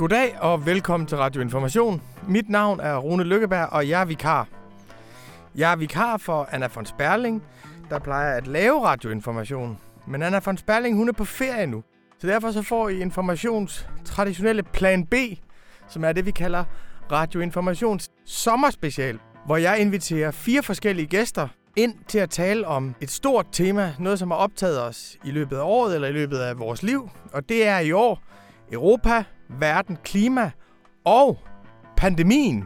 Goddag og velkommen til Radio Information. Mit navn er Rune Lykkeberg, og jeg er vikar. Jeg er vikar for Anna von Sperling, der plejer at lave radioinformation. Men Anna von Sperling, hun er på ferie nu. Så derfor så får I Informations traditionelle plan B, som er det, vi kalder Radioinformations sommerspecial, hvor jeg inviterer fire forskellige gæster ind til at tale om et stort tema, noget som har optaget os i løbet af året eller i løbet af vores liv. Og det er i år Europa, verden, klima og pandemien.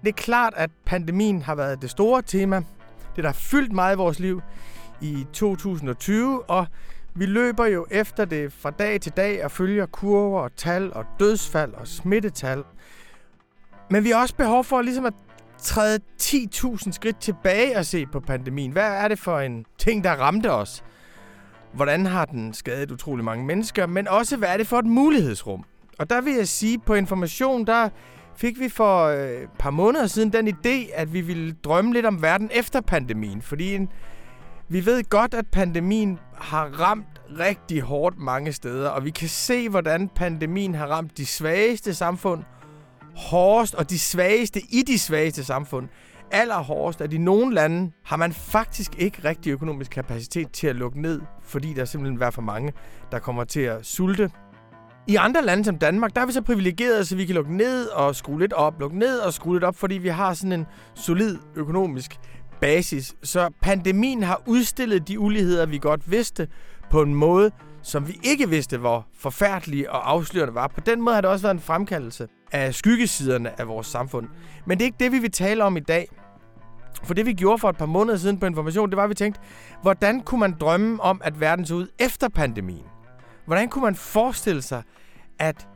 Det er klart, at pandemien har været det store tema. Det, der har fyldt meget i vores liv i 2020, og vi løber jo efter det fra dag til dag og følger kurver og tal og dødsfald og smittetal. Men vi har også behov for ligesom at træde 10.000 skridt tilbage og se på pandemien. Hvad er det for en ting, der ramte os? Hvordan har den skadet utrolig mange mennesker? Men også, hvad er det for et mulighedsrum? Og der vil jeg sige, på Information, der fik vi for øh, et par måneder siden den idé, at vi ville drømme lidt om verden efter pandemien. Fordi en, vi ved godt, at pandemien har ramt rigtig hårdt mange steder, og vi kan se, hvordan pandemien har ramt de svageste samfund hårdest, og de svageste i de svageste samfund allerhårdest, at i nogle lande har man faktisk ikke rigtig økonomisk kapacitet til at lukke ned, fordi der simpelthen er for mange, der kommer til at sulte. I andre lande som Danmark, der er vi så privilegerede, så vi kan lukke ned og skrue lidt op, lukke ned og skrue lidt op, fordi vi har sådan en solid økonomisk basis. Så pandemien har udstillet de uligheder, vi godt vidste, på en måde, som vi ikke vidste, hvor forfærdelige og afslørende var. På den måde har det også været en fremkaldelse af skyggesiderne af vores samfund. Men det er ikke det, vi vil tale om i dag. For det vi gjorde for et par måneder siden på Information, det var, at vi tænkte, hvordan kunne man drømme om, at verden så ud efter pandemien? Hvordan kunne man forestille sig, at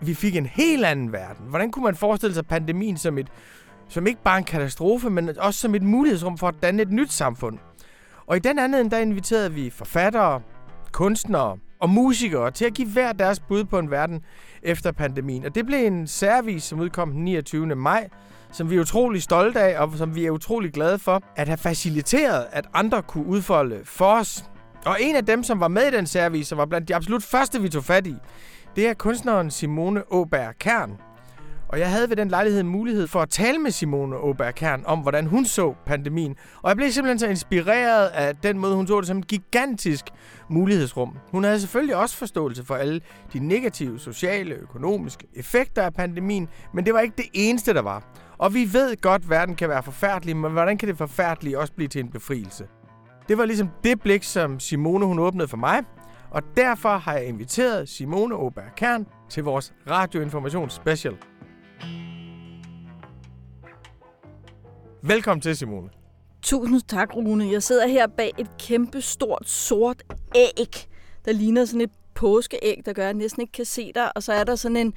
vi fik en helt anden verden? Hvordan kunne man forestille sig pandemien som et som ikke bare en katastrofe, men også som et mulighedsrum for at danne et nyt samfund? Og i den anden der inviterede vi forfattere, kunstnere og musikere til at give hver deres bud på en verden efter pandemien. Og det blev en særvis, som udkom den 29. maj, som vi er utrolig stolte af, og som vi er utrolig glade for, at have faciliteret, at andre kunne udfolde for os. Og en af dem, som var med i den særvis, og var blandt de absolut første, vi tog fat i, det er kunstneren Simone Åberg Kern, og jeg havde ved den lejlighed mulighed for at tale med Simone Åberg Kern om, hvordan hun så pandemien. Og jeg blev simpelthen så inspireret af den måde, hun så det som et gigantisk mulighedsrum. Hun havde selvfølgelig også forståelse for alle de negative sociale og økonomiske effekter af pandemien, men det var ikke det eneste, der var. Og vi ved godt, at verden kan være forfærdelig, men hvordan kan det forfærdelige også blive til en befrielse? Det var ligesom det blik, som Simone hun åbnede for mig, og derfor har jeg inviteret Simone Åberg Kern til vores radioinformations special. Velkommen til, Simone. Tusind tak, Rune. Jeg sidder her bag et kæmpe stort sort æg, der ligner sådan et påskeæg, der gør, at jeg næsten ikke kan se dig. Og så er der sådan en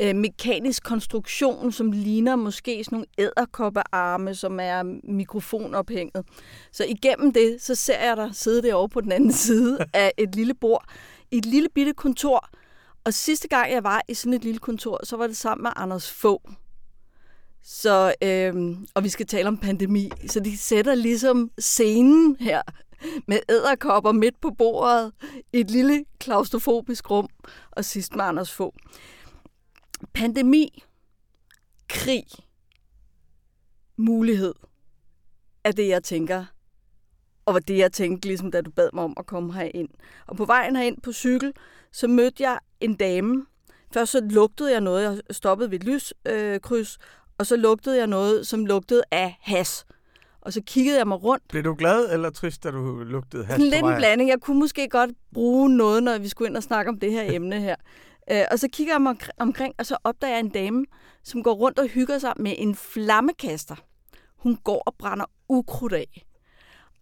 øh, mekanisk konstruktion, som ligner måske sådan nogle æderkoppearme, som er mikrofonophænget. Så igennem det, så ser jeg dig sidde derovre på den anden side af et lille bord i et lille bitte kontor. Og sidste gang, jeg var i sådan et lille kontor, så var det sammen med Anders få. så, øh, og vi skal tale om pandemi. Så de sætter ligesom scenen her med æderkopper midt på bordet i et lille klaustrofobisk rum, og sidst med Anders få. Pandemi, krig, mulighed er det, jeg tænker. Og var det, jeg tænkte, ligesom da du bad mig om at komme herind. Og på vejen herind på cykel, så mødte jeg en dame. Først så lugtede jeg noget, jeg stoppede ved et lyskryds, øh, og så lugtede jeg noget, som lugtede af has. Og så kiggede jeg mig rundt. Blev du glad eller trist, da du lugtede has Lidt en blanding. Jeg kunne måske godt bruge noget, når vi skulle ind og snakke om det her emne her. Uh, og så kigger jeg mig omkring, og så opdager jeg en dame, som går rundt og hygger sig med en flammekaster. Hun går og brænder ukrudt af.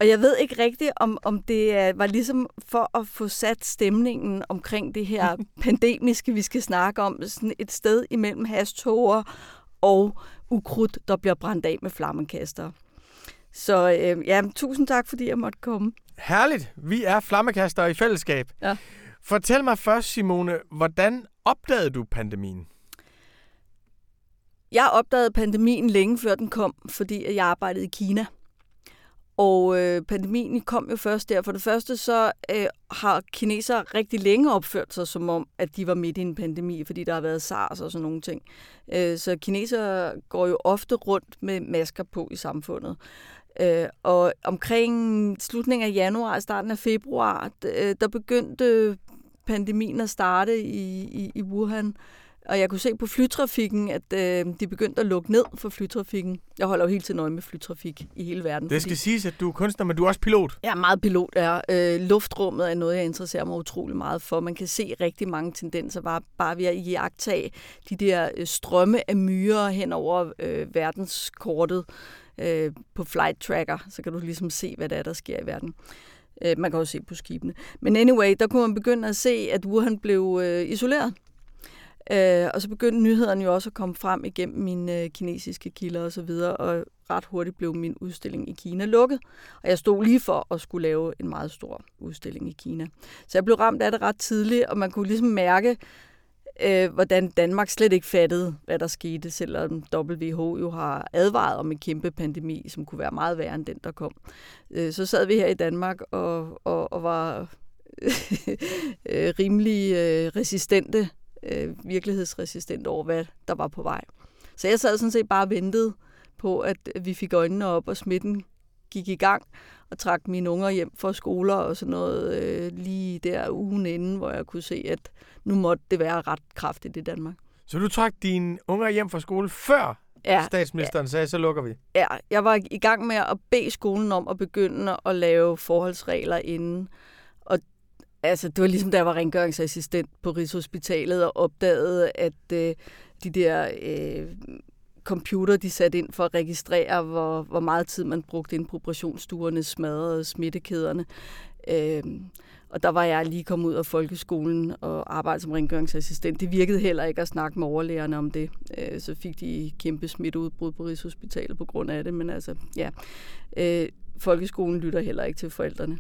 Og jeg ved ikke rigtigt, om, om det var ligesom for at få sat stemningen omkring det her pandemiske, vi skal snakke om, sådan et sted imellem hastoger og ukrudt, der bliver brændt af med flammekaster. Så øh, ja, tusind tak, fordi jeg måtte komme. Herligt. Vi er flammekaster i fællesskab. Ja. Fortæl mig først, Simone, hvordan opdagede du pandemien? Jeg opdagede pandemien længe før den kom, fordi jeg arbejdede i Kina. Og øh, pandemien kom jo først der. For det første så øh, har kinesere rigtig længe opført sig som om, at de var midt i en pandemi, fordi der har været SARS og sådan nogle ting. Øh, så kinesere går jo ofte rundt med masker på i samfundet. Øh, og omkring slutningen af januar og starten af februar, øh, der begyndte pandemien at starte i, i, i Wuhan. Og jeg kunne se på flytrafikken, at øh, de begyndte at lukke ned for flytrafikken. Jeg holder jo helt til nøje med flytrafik i hele verden. Det skal fordi... siges, at du er kunstner, men du er også pilot. Jeg er meget pilot. Ja. Øh, luftrummet er noget, jeg interesserer mig utrolig meget for. Man kan se rigtig mange tendenser bare, bare ved at iagtage de der øh, strømme af myrer hen over øh, verdenskortet øh, på flight tracker. Så kan du ligesom se, hvad der er, der sker i verden. Øh, man kan også se på skibene. Men anyway, der kunne man begynde at se, at Wuhan blev øh, isoleret. Øh, og så begyndte nyhederne jo også at komme frem igennem mine øh, kinesiske kilder og så videre, og ret hurtigt blev min udstilling i Kina lukket. Og jeg stod lige for at skulle lave en meget stor udstilling i Kina. Så jeg blev ramt af det ret tidligt, og man kunne ligesom mærke, øh, hvordan Danmark slet ikke fattede, hvad der skete, selvom WHO jo har advaret om en kæmpe pandemi, som kunne være meget værre end den, der kom. Øh, så sad vi her i Danmark og, og, og var øh, rimelig øh, resistente øh, virkelighedsresistent over, hvad der var på vej. Så jeg sad sådan set bare og ventede på, at vi fik øjnene op, og smitten gik i gang, og trak mine unger hjem fra skoler og sådan noget øh, lige der ugen inden, hvor jeg kunne se, at nu måtte det være ret kraftigt i Danmark. Så du trak dine unger hjem fra skole før ja, statsministeren ja, sagde, så lukker vi? Ja, jeg var i gang med at bede skolen om at begynde at lave forholdsregler inden. Og Altså, det var ligesom, da jeg var rengøringsassistent på Rigshospitalet og opdagede, at øh, de der øh, computer, de satte ind for at registrere, hvor, hvor meget tid man brugte ind på operationsstuerne, smadrede smittekæderne. Øh, og der var jeg lige kommet ud af folkeskolen og arbejdede som rengøringsassistent. Det virkede heller ikke at snakke med overlægerne om det. Øh, så fik de kæmpe smitteudbrud på Rigshospitalet på grund af det. Men altså, ja. Øh, folkeskolen lytter heller ikke til forældrene.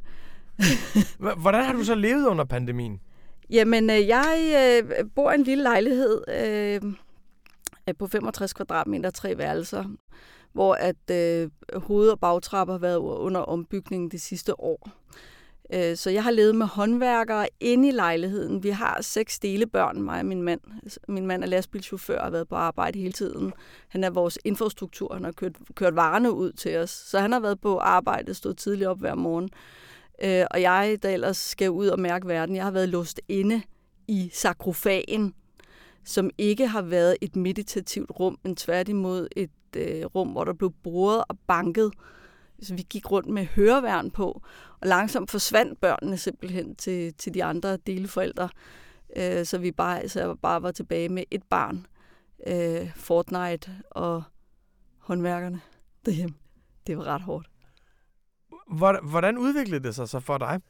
Hvordan har du så levet under pandemien? Jamen, øh, jeg øh, bor i en lille lejlighed øh, på 65 kvadratmeter, tre værelser, hvor at øh, hoved- og bagtrapper har været under ombygningen det sidste år. Øh, så jeg har levet med håndværkere inde i lejligheden. Vi har seks delebørn, mig og min mand. Min mand er lastbilchauffør og har været på arbejde hele tiden. Han er vores infrastruktur. Han har kørt, kørt varerne ud til os. Så han har været på arbejde, stået tidligt op hver morgen. Øh, og jeg, der ellers skal ud og mærke verden, jeg har været låst inde i sakrofagen, som ikke har været et meditativt rum, men tværtimod et øh, rum, hvor der blev boret og banket. Så vi gik rundt med høreværn på, og langsomt forsvandt børnene simpelthen til, til de andre deleforældre. Øh, så vi bare, så jeg bare var tilbage med et barn, øh, Fortnite og håndværkerne derhjemme. Det var ret hårdt. Hvordan udviklede det sig så for dig?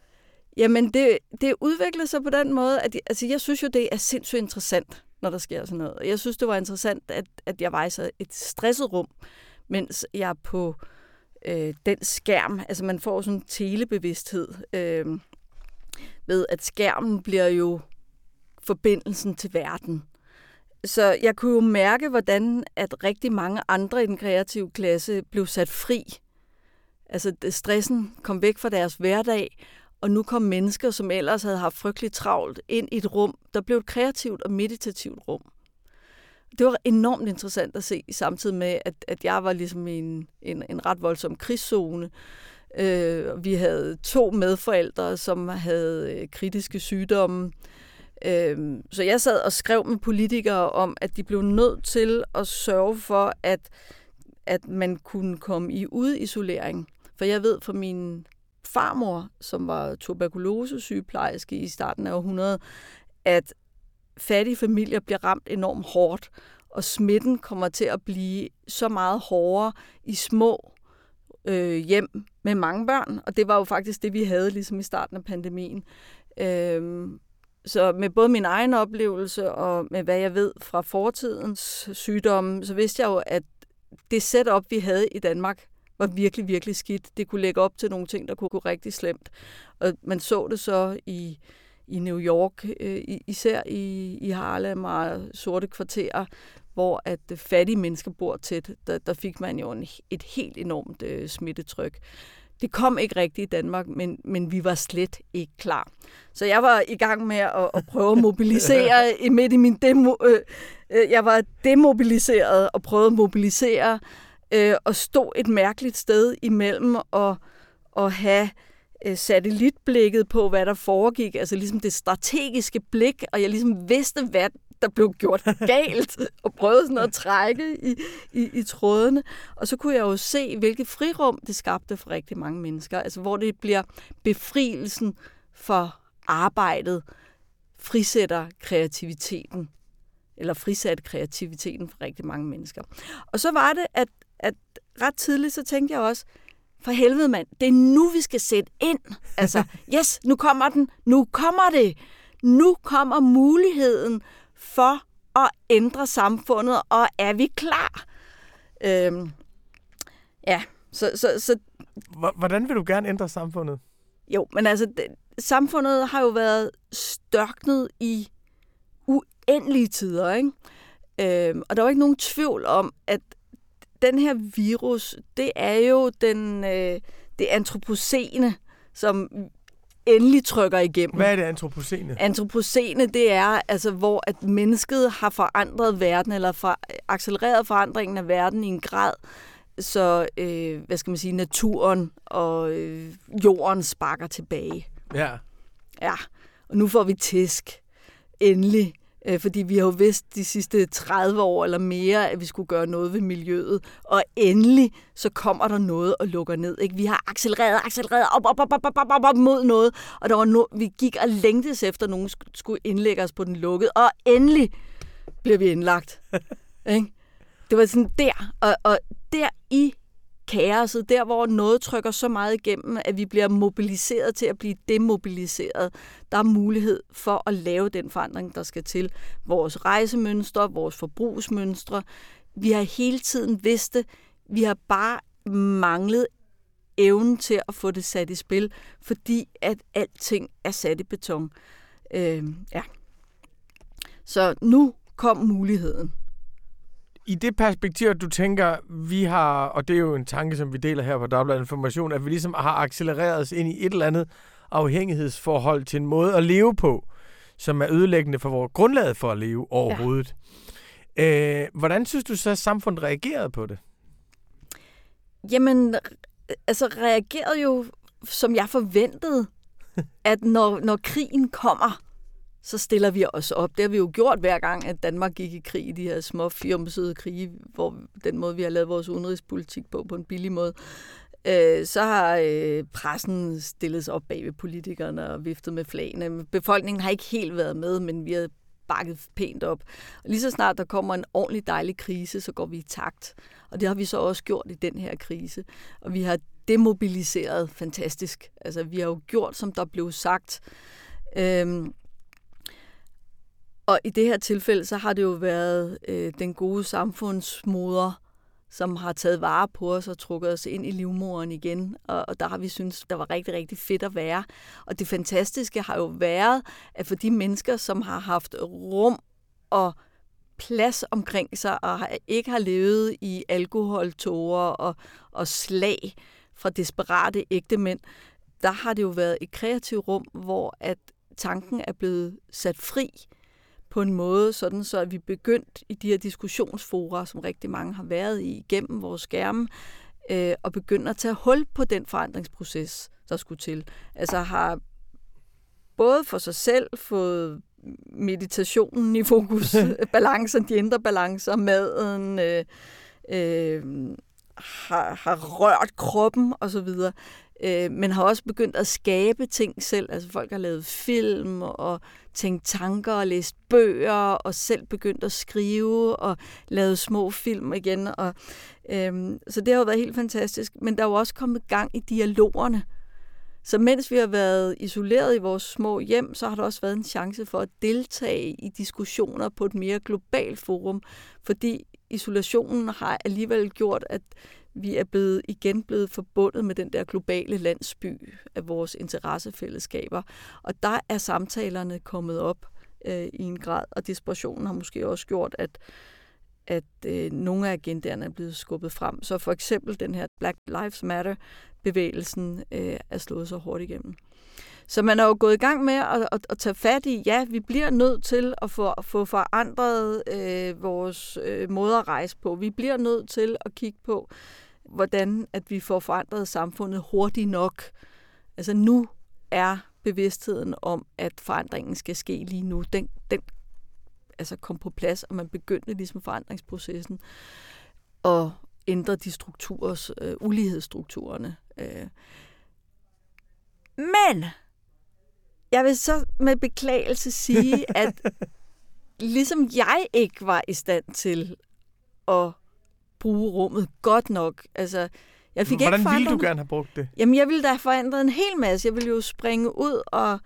Jamen, det, det udviklede sig på den måde, at altså, jeg synes jo, det er sindssygt interessant, når der sker sådan noget. Jeg synes, det var interessant, at, at jeg var i så et stresset rum, mens jeg på øh, den skærm, altså man får sådan en telebevidsthed øh, ved, at skærmen bliver jo forbindelsen til verden. Så jeg kunne jo mærke, hvordan at rigtig mange andre i den kreative klasse blev sat fri Altså stressen kom væk fra deres hverdag, og nu kom mennesker, som ellers havde haft frygteligt travlt, ind i et rum, der blev et kreativt og meditativt rum. Det var enormt interessant at se, samtidig med, at, at jeg var ligesom i en, en, en ret voldsom krigszone. Øh, vi havde to medforældre, som havde øh, kritiske sygdomme. Øh, så jeg sad og skrev med politikere om, at de blev nødt til at sørge for, at, at man kunne komme i udisolering. For jeg ved fra min farmor, som var tuberkulosesygeplejerske i starten af århundredet, at fattige familier bliver ramt enormt hårdt, og smitten kommer til at blive så meget hårdere i små øh, hjem med mange børn, og det var jo faktisk det, vi havde ligesom i starten af pandemien. Øh, så med både min egen oplevelse og med hvad jeg ved fra fortidens sygdomme, så vidste jeg jo, at det setup, vi havde i Danmark, var virkelig, virkelig skidt. Det kunne lægge op til nogle ting, der kunne gå rigtig slemt. Og man så det så i, i New York, øh, især i, i Harlem og sorte kvarterer, hvor at fattige mennesker bor tæt, der, der fik man jo en, et helt enormt øh, smittetryk. det kom ikke rigtigt i Danmark, men, men vi var slet ikke klar. Så jeg var i gang med at, at prøve at mobilisere midt i min demo. Øh, øh, jeg var demobiliseret og prøvede at mobilisere øh, og stod et mærkeligt sted imellem og, og have øh, satellitblikket på, hvad der foregik, altså ligesom det strategiske blik, og jeg ligesom vidste, hvad der blev gjort galt, og prøvede sådan at trække i, i, i trådene. Og så kunne jeg jo se, hvilket frirum det skabte for rigtig mange mennesker, altså hvor det bliver befrielsen for arbejdet, frisætter kreativiteten, eller frisat kreativiteten for rigtig mange mennesker. Og så var det, at, at ret tidligt, så tænkte jeg også, for helvede mand, det er nu, vi skal sætte ind. Altså, yes, nu kommer den, nu kommer det. Nu kommer muligheden for at ændre samfundet, og er vi klar? Øhm, ja, så, så, så... Hvordan vil du gerne ændre samfundet? Jo, men altså, det, samfundet har jo været størknet i uendelige tider, ikke? Øhm, og der er jo ikke nogen tvivl om, at den her virus, det er jo den, øh, det antropocene, som endelig trykker igennem. Hvad er det antropocene? Antropocene, det er altså, hvor at mennesket har forandret verden, eller for, accelereret forandringen af verden i en grad, så, øh, hvad skal man sige, naturen og øh, jorden sparker tilbage. Ja. Ja, og nu får vi tæsk. Endelig. Øh, fordi vi har jo vidst de sidste 30 år eller mere, at vi skulle gøre noget ved miljøet. Og endelig så kommer der noget og lukker ned. Ikke? Vi har accelereret, accelereret op, op, op, op, op, op, op mod noget. Og der var no- vi gik og længtes efter, at nogen skulle indlægge os på den lukkede. Og endelig bliver vi indlagt. ikke? Det var sådan der. Og, og der i kaoset, der hvor noget trykker så meget igennem, at vi bliver mobiliseret til at blive demobiliseret. Der er mulighed for at lave den forandring, der skal til. Vores rejsemønstre, vores forbrugsmønstre. Vi har hele tiden vidst det. Vi har bare manglet evnen til at få det sat i spil, fordi at alting er sat i beton. Øh, ja. Så nu kom muligheden i det perspektiv, at du tænker, vi har, og det er jo en tanke, som vi deler her på Dagbladet Information, at vi ligesom har accelereret os ind i et eller andet afhængighedsforhold til en måde at leve på, som er ødelæggende for vores grundlag for at leve overhovedet. Ja. Øh, hvordan synes du så, at samfundet reagerede på det? Jamen, altså reagerede jo, som jeg forventede, at når, når krigen kommer, så stiller vi os op. Det har vi jo gjort hver gang, at Danmark gik i krig i de her små firmsede krige, hvor den måde, vi har lavet vores udenrigspolitik på, på en billig måde. Øh, så har øh, pressen stillet sig op bag ved politikerne og viftet med flagene. Befolkningen har ikke helt været med, men vi har bakket pænt op. Og lige så snart der kommer en ordentlig dejlig krise, så går vi i takt. Og det har vi så også gjort i den her krise. Og vi har demobiliseret fantastisk. Altså, vi har jo gjort, som der blev sagt. Øhm, og i det her tilfælde, så har det jo været øh, den gode samfundsmoder, som har taget vare på os og trukket os ind i livmoren igen. Og, og der har vi synes der var rigtig, rigtig fedt at være. Og det fantastiske har jo været, at for de mennesker, som har haft rum og plads omkring sig, og ikke har levet i alkoholtårer og, og slag fra desperate ægte mænd, der har det jo været et kreativt rum, hvor at tanken er blevet sat fri på en måde, sådan så at vi begyndt i de her diskussionsfora, som rigtig mange har været i igennem vores skærme, øh, og begynde at tage hul på den forandringsproces, der skulle til. Altså har både for sig selv fået meditationen i fokus, balancen, de indre balancer, maden, øh, øh, har, har rørt kroppen osv., øh, men har også begyndt at skabe ting selv. Altså folk har lavet film og tænkt tanker og læst bøger og selv begyndt at skrive og lavet små film igen. Og, øh, så det har jo været helt fantastisk. Men der er jo også kommet gang i dialogerne. Så mens vi har været isoleret i vores små hjem, så har der også været en chance for at deltage i diskussioner på et mere globalt forum, fordi isolationen har alligevel gjort, at vi er blevet igen blevet forbundet med den der globale landsby af vores interessefællesskaber. Og der er samtalerne kommet op øh, i en grad, og desperationen har måske også gjort, at at øh, nogle af agendaerne er blevet skubbet frem. Så for eksempel den her Black Lives Matter bevægelsen øh, er slået så hårdt igennem. Så man er jo gået i gang med at, at, at tage fat i, ja, vi bliver nødt til at få, at få forandret øh, vores øh, måde at rejse på. Vi bliver nødt til at kigge på, hvordan at vi får forandret samfundet hurtigt nok. Altså nu er bevidstheden om, at forandringen skal ske lige nu, den, den altså kom på plads, og man begyndte ligesom forandringsprocessen og ændre de strukturer, øh, ulighedsstrukturerne. Øh. Men jeg vil så med beklagelse sige, at ligesom jeg ikke var i stand til at bruge rummet godt nok, altså jeg fik Hvordan ikke ville du gerne have brugt det? Jamen, jeg ville da have forandret en hel masse. Jeg ville jo springe ud og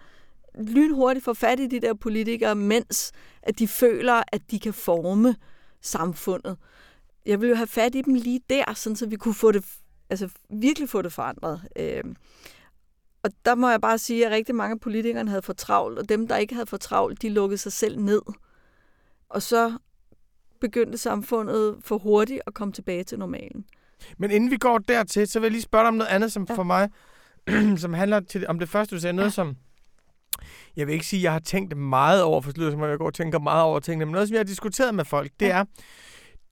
lynhurtigt få fat i de der politikere, mens at de føler, at de kan forme samfundet. Jeg ville jo have fat i dem lige der, sådan så vi kunne få det, altså virkelig få det forandret. Øh, og der må jeg bare sige, at rigtig mange af politikerne havde for travlt, og dem, der ikke havde for travlt, de lukkede sig selv ned. Og så begyndte samfundet for hurtigt at komme tilbage til normalen. Men inden vi går dertil, så vil jeg lige spørge dig om noget andet, som ja. for mig, som handler til, om det første, du sagde, noget ja. som, jeg vil ikke sige, at jeg har tænkt meget over, for det som jeg går og tænker meget over tingene, men noget, som jeg har diskuteret med folk, det ja. er,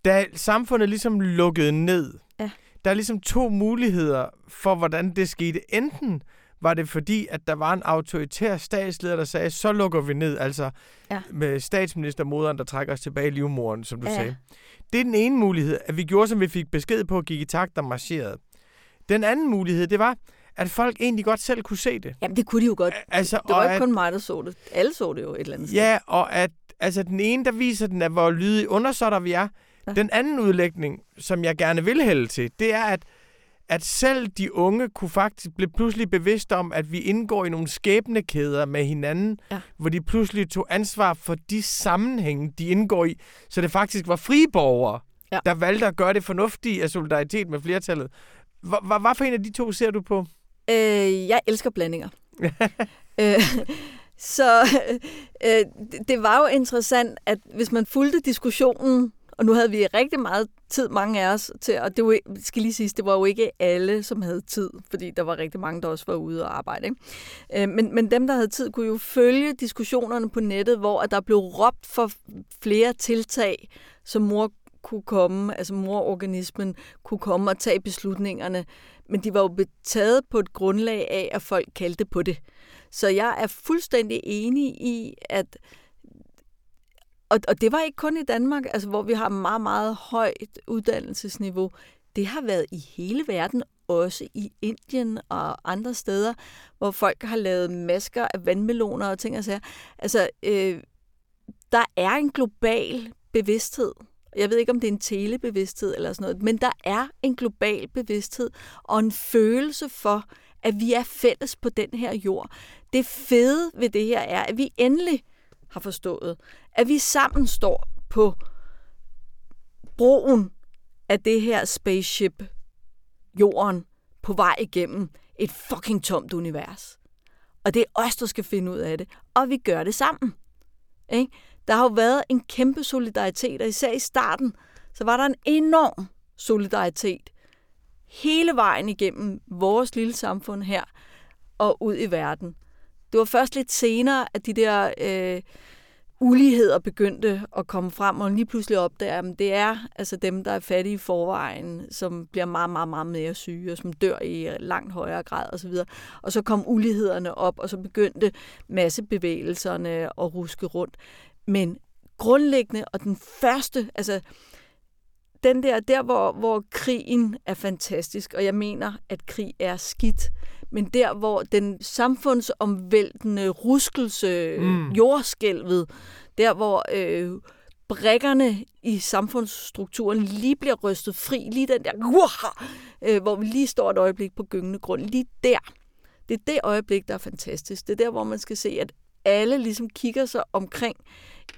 da samfundet ligesom lukkede ned, ja. der er ligesom to muligheder for, hvordan det skete. Enten var det fordi, at der var en autoritær statsleder, der sagde, så lukker vi ned, altså ja. med statsministermoderen, der trækker os tilbage i livmoren, som du ja. sagde. Det er den ene mulighed, at vi gjorde, som vi fik besked på, at gik i takt og marcherede. Den anden mulighed, det var, at folk egentlig godt selv kunne se det. Jamen, det kunne de jo godt. Altså, det var ikke at, kun mig, der så det. Alle så det jo et eller andet sted. Ja, og at altså, den ene, der viser den, at hvor lydige undersåtter vi er. Ja. Den anden udlægning, som jeg gerne vil hælde til, det er, at at selv de unge kunne faktisk blive pludselig bevidste om, at vi indgår i nogle skæbnekæder med hinanden, ja. hvor de pludselig tog ansvar for de sammenhænge, de indgår i. Så det faktisk var friborgere, ja. der valgte at gøre det fornuftige af solidaritet med flertallet. Hvad for en af de to ser du på? Øh, jeg elsker blandinger. øh, så øh, det var jo interessant, at hvis man fulgte diskussionen og nu havde vi rigtig meget tid, mange af os, til, og det var, skal lige sige, det var jo ikke alle, som havde tid, fordi der var rigtig mange, der også var ude og arbejde. Ikke? Øh, men, men dem, der havde tid, kunne jo følge diskussionerne på nettet, hvor at der blev råbt for flere tiltag, som mor kunne komme, altså mororganismen kunne komme og tage beslutningerne, men de var jo betaget på et grundlag af, at folk kaldte på det. Så jeg er fuldstændig enig i, at og, og det var ikke kun i Danmark, altså, hvor vi har meget, meget højt uddannelsesniveau. Det har været i hele verden, også i Indien og andre steder, hvor folk har lavet masker af vandmeloner og ting og sager. Altså, øh, der er en global bevidsthed. Jeg ved ikke, om det er en telebevidsthed eller sådan noget, men der er en global bevidsthed og en følelse for, at vi er fælles på den her jord. Det fede ved det her er, at vi endelig har forstået, at vi sammen står på broen af det her spaceship, jorden, på vej igennem et fucking tomt univers. Og det er os, der skal finde ud af det. Og vi gør det sammen. Ikke? Der har jo været en kæmpe solidaritet, og især i starten, så var der en enorm solidaritet hele vejen igennem vores lille samfund her og ud i verden. Det var først lidt senere, at de der øh, uligheder begyndte at komme frem, og lige pludselig opdager, at det er altså dem, der er fattige i forvejen, som bliver meget, meget, meget mere syge, og som dør i langt højere grad osv. Og så kom ulighederne op, og så begyndte massebevægelserne at ruske rundt. Men grundlæggende, og den første, altså den der, der hvor, hvor krigen er fantastisk, og jeg mener, at krig er skidt, men der, hvor den samfundsomvæltende ruskelse, mm. jordskælvet, der hvor øh, brækkerne i samfundsstrukturen lige bliver rystet fri, lige den der, uh, øh, hvor vi lige står et øjeblik på gyngende grund, lige der. Det er det øjeblik, der er fantastisk. Det er der, hvor man skal se, at alle ligesom kigger sig omkring,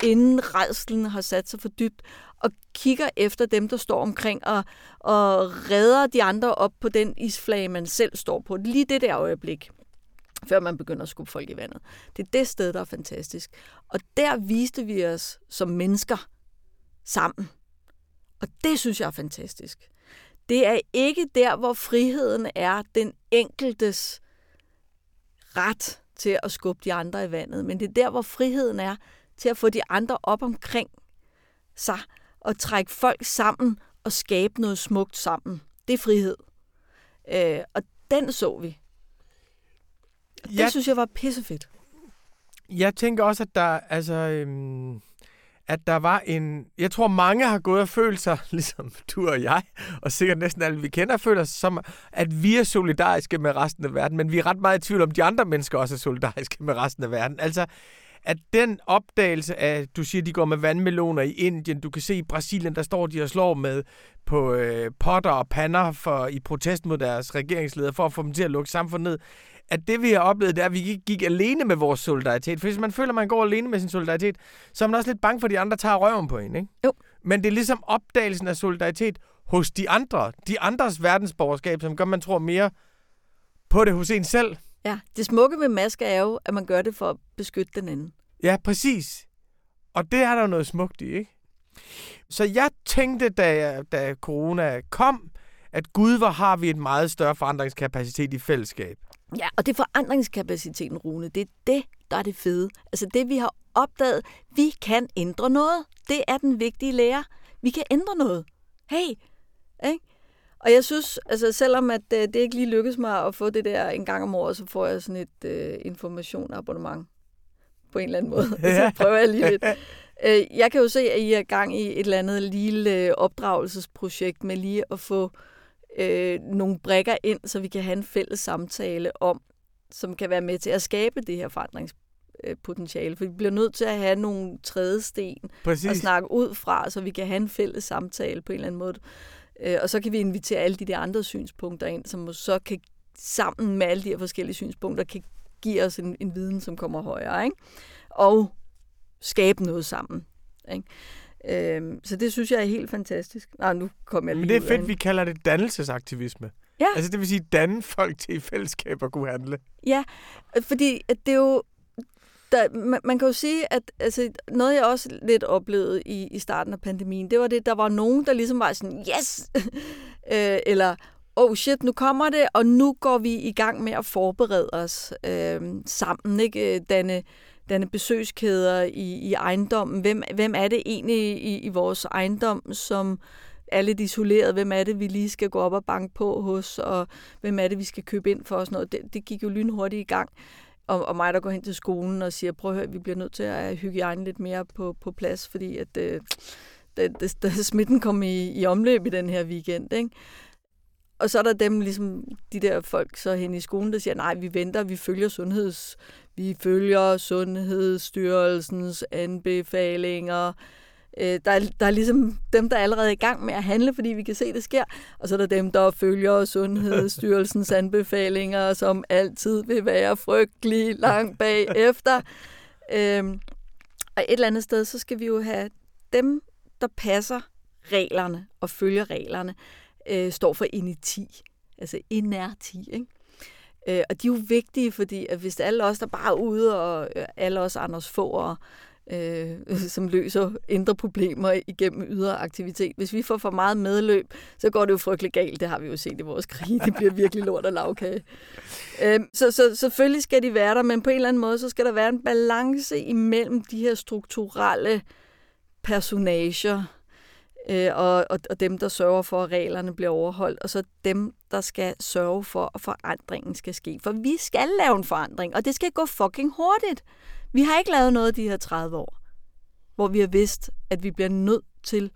inden redselen har sat sig for dybt, og kigger efter dem, der står omkring, og, og redder de andre op på den isflage, man selv står på. Lige det der øjeblik, før man begynder at skubbe folk i vandet. Det er det sted, der er fantastisk. Og der viste vi os som mennesker sammen. Og det synes jeg er fantastisk. Det er ikke der, hvor friheden er den enkeltes ret til at skubbe de andre i vandet, men det er der, hvor friheden er til at få de andre op omkring sig og trække folk sammen og skabe noget smukt sammen. Det er frihed. Øh, og den så vi. Det Jeg- synes jeg var pissefedt. Jeg tænker også, at der, altså, øhm, at der var en... Jeg tror, mange har gået og følt sig, ligesom du og jeg, og sikkert næsten alle, vi kender, føler sig som, at vi er solidariske med resten af verden, men vi er ret meget i tvivl om, de andre mennesker også er solidariske med resten af verden. Altså, at den opdagelse af, du siger, de går med vandmeloner i Indien, du kan se i Brasilien, der står de og slår med på øh, potter og pander for, i protest mod deres regeringsleder, for at få dem til at lukke samfundet ned at det, vi har oplevet, det er, at vi ikke gik alene med vores solidaritet. For hvis man føler, at man går alene med sin solidaritet, så er man også lidt bange for, at de andre tager røven på en, ikke? Jo. Men det er ligesom opdagelsen af solidaritet hos de andre. De andres verdensborgerskab, som gør, man tror mere på det hos en selv. Ja, det smukke ved masker er jo, at man gør det for at beskytte den anden. Ja, præcis. Og det er der noget smukt i, ikke? Så jeg tænkte, da, da corona kom, at gud, hvor har vi et meget større forandringskapacitet i fællesskab. Ja, og det er forandringskapaciteten, Rune. Det er det, der er det fede. Altså det, vi har opdaget, vi kan ændre noget. Det er den vigtige lære. Vi kan ændre noget. Hey, ikke? Og jeg synes, altså selvom at øh, det ikke lige lykkedes mig at få det der en gang om året, så får jeg sådan et øh, information abonnement på en eller anden måde. så prøver jeg lige lidt. Øh, jeg kan jo se, at I er gang i et eller andet lille øh, opdragelsesprojekt med lige at få øh, nogle brækker ind, så vi kan have en fælles samtale om, som kan være med til at skabe det her forandringspotentiale. For vi bliver nødt til at have nogle trædesten Præcis. at snakke ud fra, så vi kan have en fælles samtale på en eller anden måde. Øh, og så kan vi invitere alle de der andre synspunkter ind, som så kan sammen med alle de her forskellige synspunkter, kan give os en, en viden, som kommer højere. Ikke? Og skabe noget sammen. Ikke? Øhm, så det synes jeg er helt fantastisk. Nej, nu kommer jeg lige Men det er fedt, vi kalder det dannelsesaktivisme. Ja. Altså det vil sige, danne folk til i fællesskab at kunne handle. Ja, fordi at det er jo... Der, man, man kan jo sige, at altså, noget jeg også lidt oplevede i, i starten af pandemien, det var det, der var nogen, der ligesom var sådan, yes! øh, eller, oh shit, nu kommer det, og nu går vi i gang med at forberede os øh, sammen, ikke? Øh, danne, danne besøgskæder i, i ejendommen. Hvem, hvem er det egentlig i, i vores ejendom, som er lidt isoleret? Hvem er det, vi lige skal gå op og banke på hos? Og hvem er det, vi skal købe ind for? Og sådan noget. Det, det gik jo lynhurtigt i gang. Og, og mig, der går hen til skolen og siger, prøv at høre, vi bliver nødt til at have hygiejne lidt mere på, på plads, fordi at øh, det, det, det, smitten kom i, i omløb i den her weekend. Ikke? Og så er der dem, ligesom de der folk så hen i skolen, der siger, nej, vi venter, vi følger sundheds, vi følger Sundhedsstyrelsens anbefalinger. Øh, der, er, der er ligesom dem, der er allerede i gang med at handle, fordi vi kan se, det sker. Og så er der dem, der følger Sundhedsstyrelsens anbefalinger, som altid vil være frygtelig langt bagefter. Øhm, og et eller andet sted, så skal vi jo have dem, der passer reglerne og følger reglerne, øh, står for inerti. Altså inerti, ikke? Øh, og de er jo vigtige, fordi at hvis alle os, der bare er ude, og øh, alle os Anders Fogher, øh, som løser indre problemer igennem ydre aktivitet. Hvis vi får for meget medløb, så går det jo frygtelig galt. Det har vi jo set i vores krig. Det bliver virkelig lort og lavkage. Øh, så, så selvfølgelig skal de være der, men på en eller anden måde, så skal der være en balance imellem de her strukturelle personager, øh, og, og, og dem, der sørger for, at reglerne bliver overholdt, og så dem, der skal sørge for, at forandringen skal ske. For vi skal lave en forandring, og det skal gå fucking hurtigt. Vi har ikke lavet noget de her 30 år, hvor vi har vidst, at vi bliver nødt til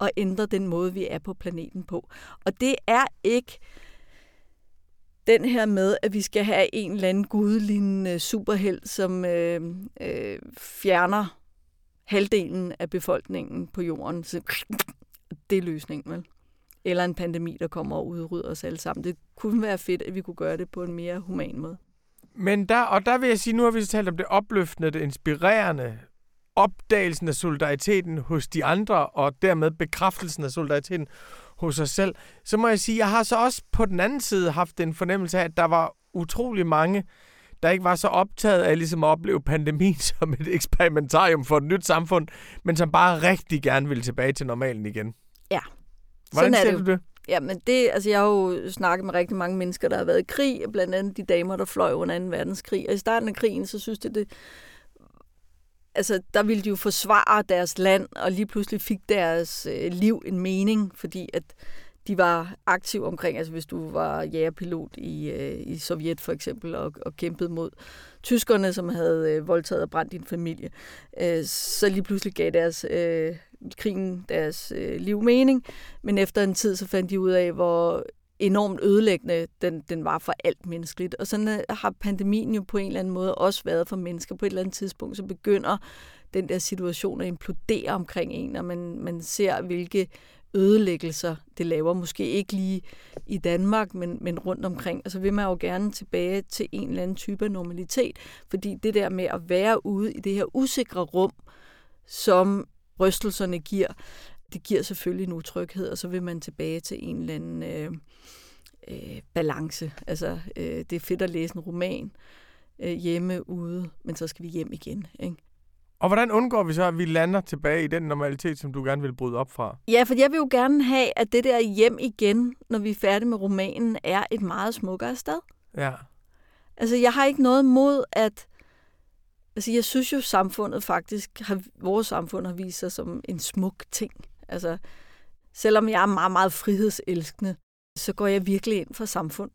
at ændre den måde, vi er på planeten på. Og det er ikke den her med, at vi skal have en eller anden gudlignende superheld, som øh, øh, fjerner halvdelen af befolkningen på jorden. Så det er løsningen, vel? Eller en pandemi, der kommer og udrydder os alle sammen. Det kunne være fedt, at vi kunne gøre det på en mere human måde. Men der, og der vil jeg sige, nu har vi talt om det opløftende, det inspirerende, opdagelsen af solidariteten hos de andre, og dermed bekræftelsen af solidariteten hos os selv. Så må jeg sige, jeg har så også på den anden side haft en fornemmelse af, at der var utrolig mange, der ikke var så optaget af ligesom at opleve pandemien som et eksperimentarium for et nyt samfund, men som bare rigtig gerne ville tilbage til normalen igen. Ja. Hvordan Sådan er det du det? Ja, men det, altså jeg har jo snakket med rigtig mange mennesker, der har været i krig, blandt andet de damer, der fløj under 2. verdenskrig. Og i starten af krigen, så synes det, det altså, der ville de jo forsvare deres land, og lige pludselig fik deres øh, liv en mening, fordi at de var aktive omkring, altså hvis du var jægerpilot i, øh, i Sovjet for eksempel, og, og kæmpede mod tyskerne, som havde øh, voldtaget og brændt din familie, øh, så lige pludselig gav deres øh, krigen deres øh, liv mening, men efter en tid så fandt de ud af, hvor enormt ødelæggende den, den var for alt menneskeligt. Og sådan øh, har pandemien jo på en eller anden måde også været for mennesker. På et eller andet tidspunkt, så begynder den der situation at implodere omkring en, og man, man ser, hvilke ødelæggelser det laver. Måske ikke lige i Danmark, men, men rundt omkring. Og så vil man jo gerne tilbage til en eller anden type af normalitet, fordi det der med at være ude i det her usikre rum, som rystelserne giver, det giver selvfølgelig en utryghed, og så vil man tilbage til en eller anden øh, øh, balance. Altså, øh, det er fedt at læse en roman øh, hjemme ude, men så skal vi hjem igen. Ikke? Og hvordan undgår vi så, at vi lander tilbage i den normalitet, som du gerne vil bryde op fra? Ja, for jeg vil jo gerne have, at det der hjem igen, når vi er færdige med romanen, er et meget smukkere sted. Ja. Altså, jeg har ikke noget mod, at... Altså, jeg synes jo, samfundet faktisk, har, vores samfund har vist sig som en smuk ting. Altså, selvom jeg er meget, meget frihedselskende, så går jeg virkelig ind for samfund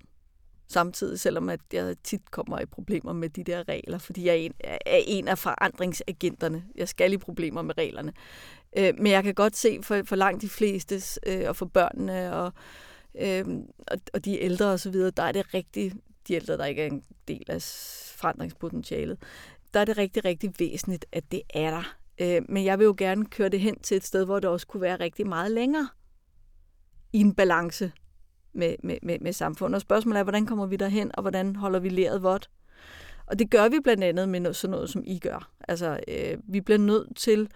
samtidig, selvom at jeg tit kommer i problemer med de der regler, fordi jeg er en, er en af forandringsagenterne. Jeg skal i problemer med reglerne. Øh, men jeg kan godt se for, for langt de fleste, øh, og for børnene og, øh, og, og de ældre osv., der er det rigtigt, de ældre, der ikke er en del af forandringspotentialet, der er det rigtig, rigtig væsentligt, at det er der. Øh, men jeg vil jo gerne køre det hen til et sted, hvor det også kunne være rigtig meget længere i en balance med, med, med, med samfundet. Og spørgsmålet er, hvordan kommer vi derhen, og hvordan holder vi læret vådt? Og det gør vi blandt andet med noget, sådan noget, som I gør. Altså, øh, vi bliver nødt til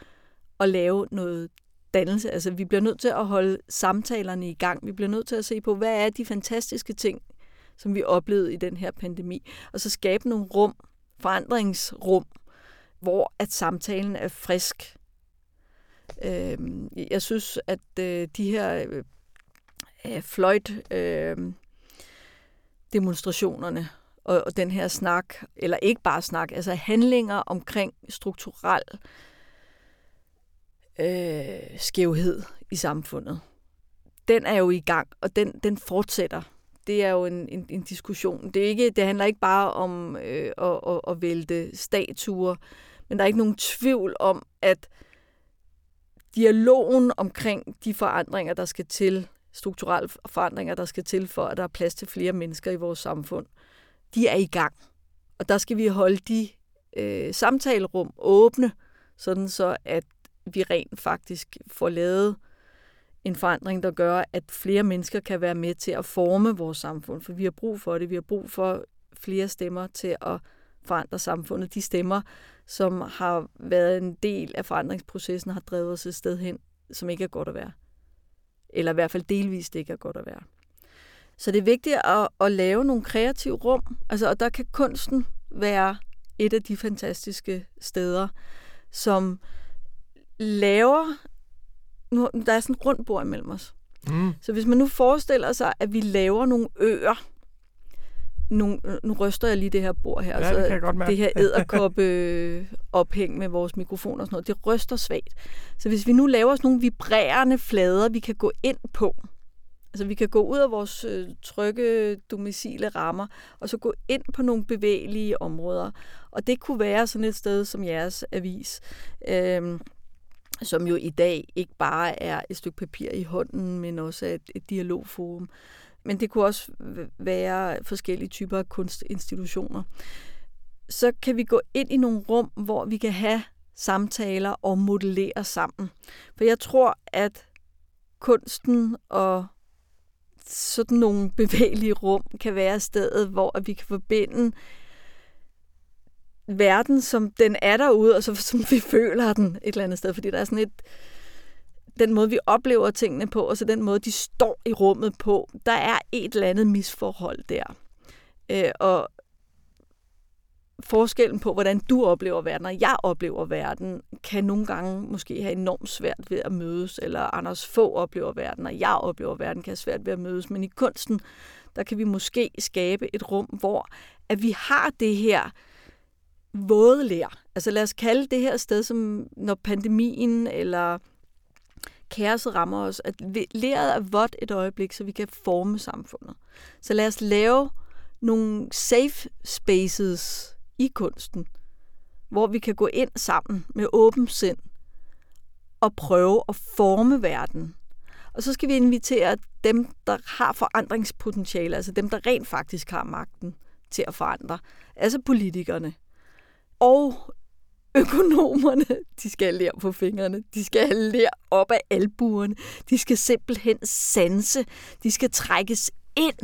at lave noget dannelse. Altså, vi bliver nødt til at holde samtalerne i gang. Vi bliver nødt til at se på, hvad er de fantastiske ting, som vi oplevede i den her pandemi. Og så skabe nogle rum, forandringsrum, hvor at samtalen er frisk. Øh, jeg synes, at øh, de her øh, øh, fløjt øh, demonstrationerne og, og den her snak, eller ikke bare snak, altså handlinger omkring strukturel øh, skævhed i samfundet. Den er jo i gang, og den, den fortsætter. Det er jo en, en, en diskussion. Det, er ikke, det handler ikke bare om øh, at, at, at vælte statuer, men der er ikke nogen tvivl om, at dialogen omkring de forandringer, der skal til, strukturelle forandringer, der skal til for, at der er plads til flere mennesker i vores samfund, de er i gang. Og der skal vi holde de øh, samtalerum åbne, sådan så at vi rent faktisk får lavet en forandring, der gør, at flere mennesker kan være med til at forme vores samfund. For vi har brug for det. Vi har brug for flere stemmer til at forandre samfundet. De stemmer, som har været en del af forandringsprocessen, har drevet os et sted hen, som ikke er godt at være eller i hvert fald delvist ikke er godt at være. Så det er vigtigt at, at lave nogle kreative rum, altså, og der kan kunsten være et af de fantastiske steder, som laver, nu, der er sådan et rundt bord imellem os. Mm. Så hvis man nu forestiller sig, at vi laver nogle øer, nu, nu ryster jeg lige det her bord her, ja, det, så det her æderkoppe ophæng med vores mikrofon og sådan noget, det ryster svagt. Så hvis vi nu laver sådan nogle vibrerende flader, vi kan gå ind på, altså vi kan gå ud af vores øh, trygge domicile rammer, og så gå ind på nogle bevægelige områder. Og det kunne være sådan et sted som jeres avis, øh, som jo i dag ikke bare er et stykke papir i hånden, men også et, et dialogforum men det kunne også være forskellige typer af kunstinstitutioner. Så kan vi gå ind i nogle rum, hvor vi kan have samtaler og modellere sammen. For jeg tror, at kunsten og sådan nogle bevægelige rum kan være stedet, hvor vi kan forbinde verden, som den er derude, og så som vi føler den et eller andet sted. Fordi der er sådan et, den måde, vi oplever tingene på, og så den måde, de står i rummet på, der er et eller andet misforhold der. Øh, og forskellen på, hvordan du oplever verden, og jeg oplever verden, kan nogle gange måske have enormt svært ved at mødes, eller Anders få oplever verden, og jeg oplever verden, kan have svært ved at mødes. Men i kunsten, der kan vi måske skabe et rum, hvor at vi har det her våde lær. Altså lad os kalde det her sted, som når pandemien eller kaoset rammer os, at læret er vådt et øjeblik, så vi kan forme samfundet. Så lad os lave nogle safe spaces i kunsten, hvor vi kan gå ind sammen med åben sind og prøve at forme verden. Og så skal vi invitere dem, der har forandringspotentiale, altså dem, der rent faktisk har magten til at forandre, altså politikerne. Og økonomerne, de skal lære på fingrene, de skal lære op af albuerne, de skal simpelthen sanse, de skal trækkes ind.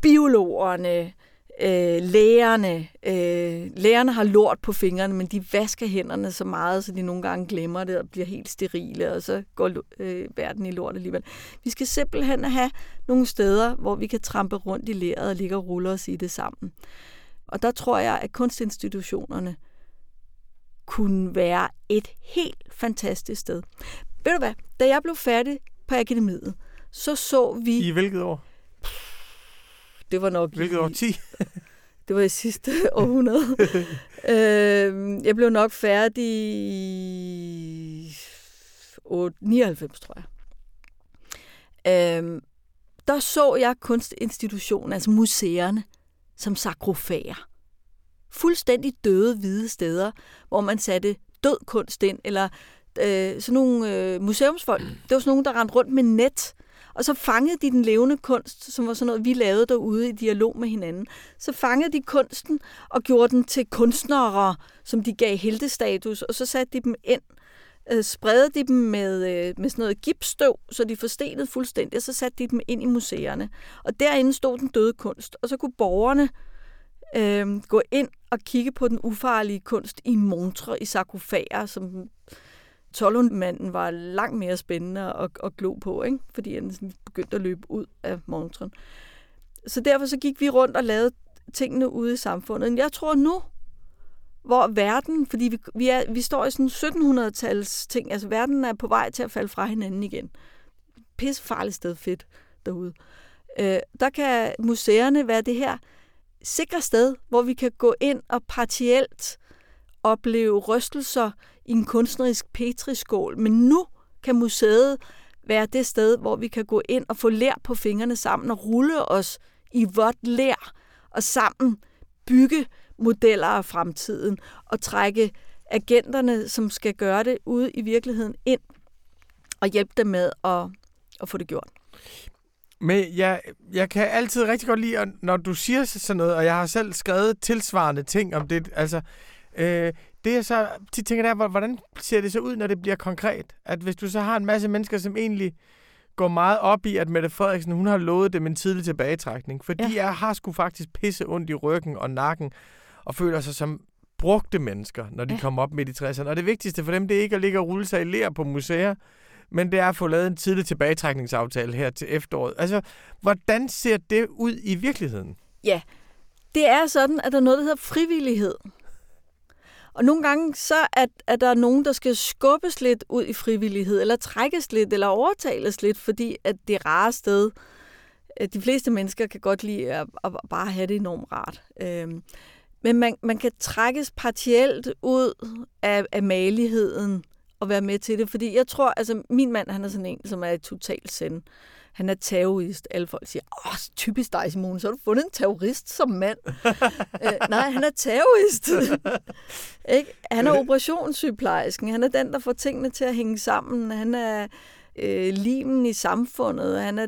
Biologerne, øh, lærerne, øh, lærerne har lort på fingrene, men de vasker hænderne så meget, så de nogle gange glemmer det og bliver helt sterile, og så går øh, verden i lort alligevel. Vi skal simpelthen have nogle steder, hvor vi kan trampe rundt i læret og ligge og rulle os i det sammen. Og der tror jeg, at kunstinstitutionerne kunne være et helt fantastisk sted. Ved du hvad? Da jeg blev færdig på akademiet, så så vi... I hvilket år? Det var nok Hvilket år? 10? det var i sidste århundrede. øh, jeg blev nok færdig i 99, tror jeg. Øh, der så jeg kunstinstitutionen, altså museerne, som sakrofager. Fuldstændig døde hvide steder, hvor man satte død kunst ind, eller øh, sådan nogle øh, museumsfolk. Det var sådan nogle, der rendte rundt med net, og så fangede de den levende kunst, som var sådan noget, vi lavede derude i dialog med hinanden. Så fangede de kunsten og gjorde den til kunstnere, som de gav heltestatus, og så satte de dem ind øh, spredte de dem med, øh, med sådan noget gipsstøv, så de forstenede fuldstændig, og så satte de dem ind i museerne. Og derinde stod den døde kunst, og så kunne borgerne øh, gå ind og kigge på den ufarlige kunst i montre, i sarkofager, som Tollundmanden var langt mere spændende at, at glo på, ikke? fordi han sådan begyndte at løbe ud af montren. Så derfor så gik vi rundt og lavede tingene ude i samfundet. Jeg tror nu, hvor verden, fordi vi, vi, er, vi står i sådan 1700-tals ting, altså verden er på vej til at falde fra hinanden igen. Pisse farligt sted fedt derude. Øh, der kan museerne være det her sikre sted, hvor vi kan gå ind og partielt opleve rystelser i en kunstnerisk petriskål. Men nu kan museet være det sted, hvor vi kan gå ind og få lær på fingrene sammen og rulle os i vådt lær og sammen bygge modeller af fremtiden og trække agenterne, som skal gøre det ude i virkeligheden ind og hjælpe dem med at, at få det gjort. Men jeg, jeg kan altid rigtig godt lide, når du siger sådan noget, og jeg har selv skrevet tilsvarende ting om det. Altså, øh, det jeg så tit tænker, der, hvordan ser det så ud, når det bliver konkret? At hvis du så har en masse mennesker, som egentlig går meget op i, at Mette Frederiksen, hun har lovet dem en tidlig tilbagetrækning. Fordi ja. jeg har sgu faktisk pisse ondt i ryggen og nakken, og føler sig som brugte mennesker, når de ja. kommer op midt i 60'erne. Og det vigtigste for dem, det er ikke at ligge og rulle sig i lær på museer, men det er at få lavet en tidlig tilbagetrækningsaftale her til efteråret. Altså, hvordan ser det ud i virkeligheden? Ja, det er sådan, at der er noget, der hedder frivillighed. Og nogle gange så er, er der nogen, der skal skubbes lidt ud i frivillighed, eller trækkes lidt, eller overtales lidt, fordi at det rare sted, de fleste mennesker kan godt lide at, at bare have det enormt rart. Øhm, men man, man kan trækkes partielt ud af, af maligheden og være med til det, fordi jeg tror, altså min mand, han er sådan en, som er totalt send. Han er terrorist. Alle folk siger, åh, typisk dig, Simone, så har du fundet en terrorist som mand. øh, nej, han er terrorist. ikke? Han er operationssygeplejersken. Han er den, der får tingene til at hænge sammen. Han er øh, limen i samfundet. Han er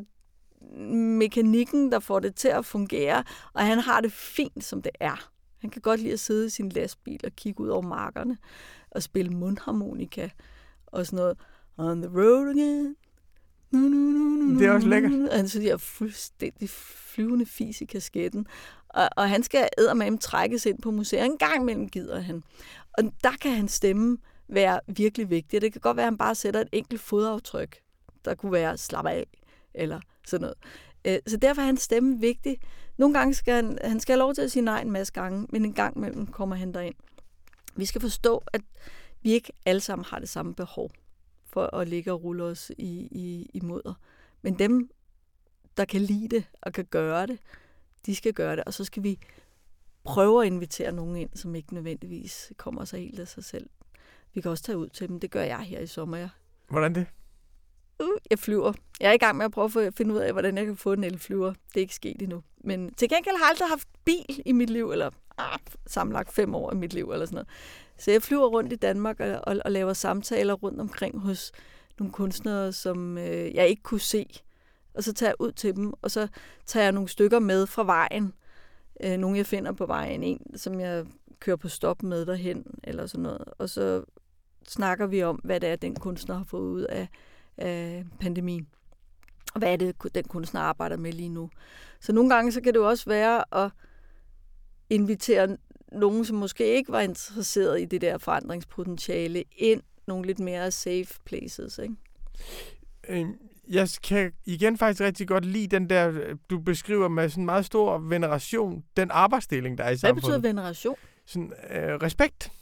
mekanikken, der får det til at fungere. Og han har det fint, som det er. Han kan godt lide at sidde i sin lastbil og kigge ud over markerne og spille mundharmonika og sådan noget. On the road again. Nu, nu, nu, nu, det er også lækkert. Han så de her fuldstændig flyvende fis i kasketten. Og, og han skal med trækkes ind på museet. En gang imellem gider han. Og der kan hans stemme være virkelig vigtig. Det kan godt være, at han bare sætter et enkelt fodaftryk, der kunne være slap af, eller sådan noget. Øh, så derfor er hans stemme vigtig. Nogle gange skal han, han skal have lov til at sige nej en masse gange, men en gang imellem kommer han derind. Vi skal forstå, at vi ikke alle sammen har det samme behov for at ligge og rulle os i, i, i mudder. Men dem, der kan lide det og kan gøre det, de skal gøre det, og så skal vi prøve at invitere nogen ind, som ikke nødvendigvis kommer sig helt af sig selv. Vi kan også tage ud til dem. Det gør jeg her i sommer. Ja. Hvordan det? Uh, jeg flyver. Jeg er i gang med at prøve at finde ud af, hvordan jeg kan få en elflyver. Det er ikke sket endnu. Men til gengæld har jeg aldrig haft bil i mit liv, eller ah, sammenlagt fem år i mit liv, eller sådan noget. Så jeg flyver rundt i Danmark og, og, og laver samtaler rundt omkring hos nogle kunstnere, som øh, jeg ikke kunne se. Og så tager jeg ud til dem, og så tager jeg nogle stykker med fra vejen. Øh, nogle, jeg finder på vejen. En, som jeg kører på stop med derhen, eller sådan noget. Og så snakker vi om, hvad det er, den kunstner har fået ud af, af pandemien. Og hvad er det, den kunstner arbejder med lige nu. Så nogle gange så kan det jo også være at invitere nogen, som måske ikke var interesseret i det der forandringspotentiale, ind nogle lidt mere safe places, ikke? Øh, jeg kan igen faktisk rigtig godt lide den der, øh, du beskriver med sådan en meget stor veneration, den arbejdsdeling, der er i Hvad samfundet. betyder veneration? Sådan, øh, respekt.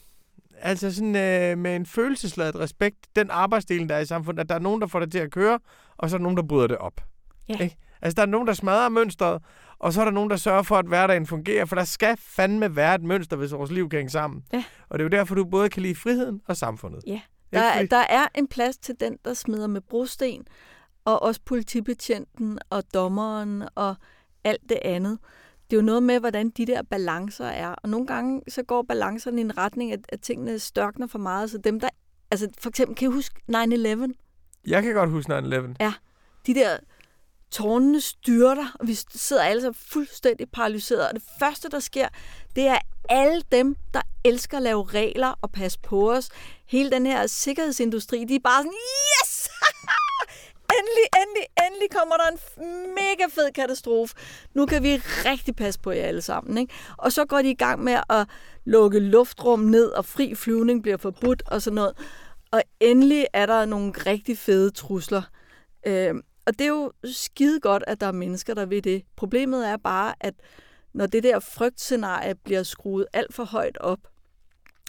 Altså sådan øh, med en følelsesladet respekt, den arbejdsdeling, der er i samfundet, at der er nogen, der får det til at køre, og så er der nogen, der bryder det op. Ja. Ikke? Altså der er nogen, der smadrer mønstret, og så er der nogen, der sørger for, at hverdagen fungerer, for der skal fandme være et mønster, hvis vores liv kan hænge sammen. Ja. Og det er jo derfor, du både kan lide friheden og samfundet. Ja. Der, er- der er en plads til den, der smider med brosten, og også politibetjenten og dommeren og alt det andet. Det er jo noget med, hvordan de der balancer er. Og nogle gange så går balancerne i en retning, at, at tingene størkner for meget. Så dem, der... Altså for eksempel, kan I huske 9-11? Jeg kan godt huske 9-11. de der tårnene styrter, og vi sidder alle sammen fuldstændig paralyseret. Og det første, der sker, det er alle dem, der elsker at lave regler og passe på os. Hele den her sikkerhedsindustri, de er bare sådan, yes! endelig, endelig, endelig kommer der en mega fed katastrofe. Nu kan vi rigtig passe på jer alle sammen. Ikke? Og så går de i gang med at lukke luftrum ned, og fri flyvning bliver forbudt og sådan noget. Og endelig er der nogle rigtig fede trusler. Øh, og det er jo skide godt, at der er mennesker, der ved det. Problemet er bare, at når det der frygtscenarie bliver skruet alt for højt op,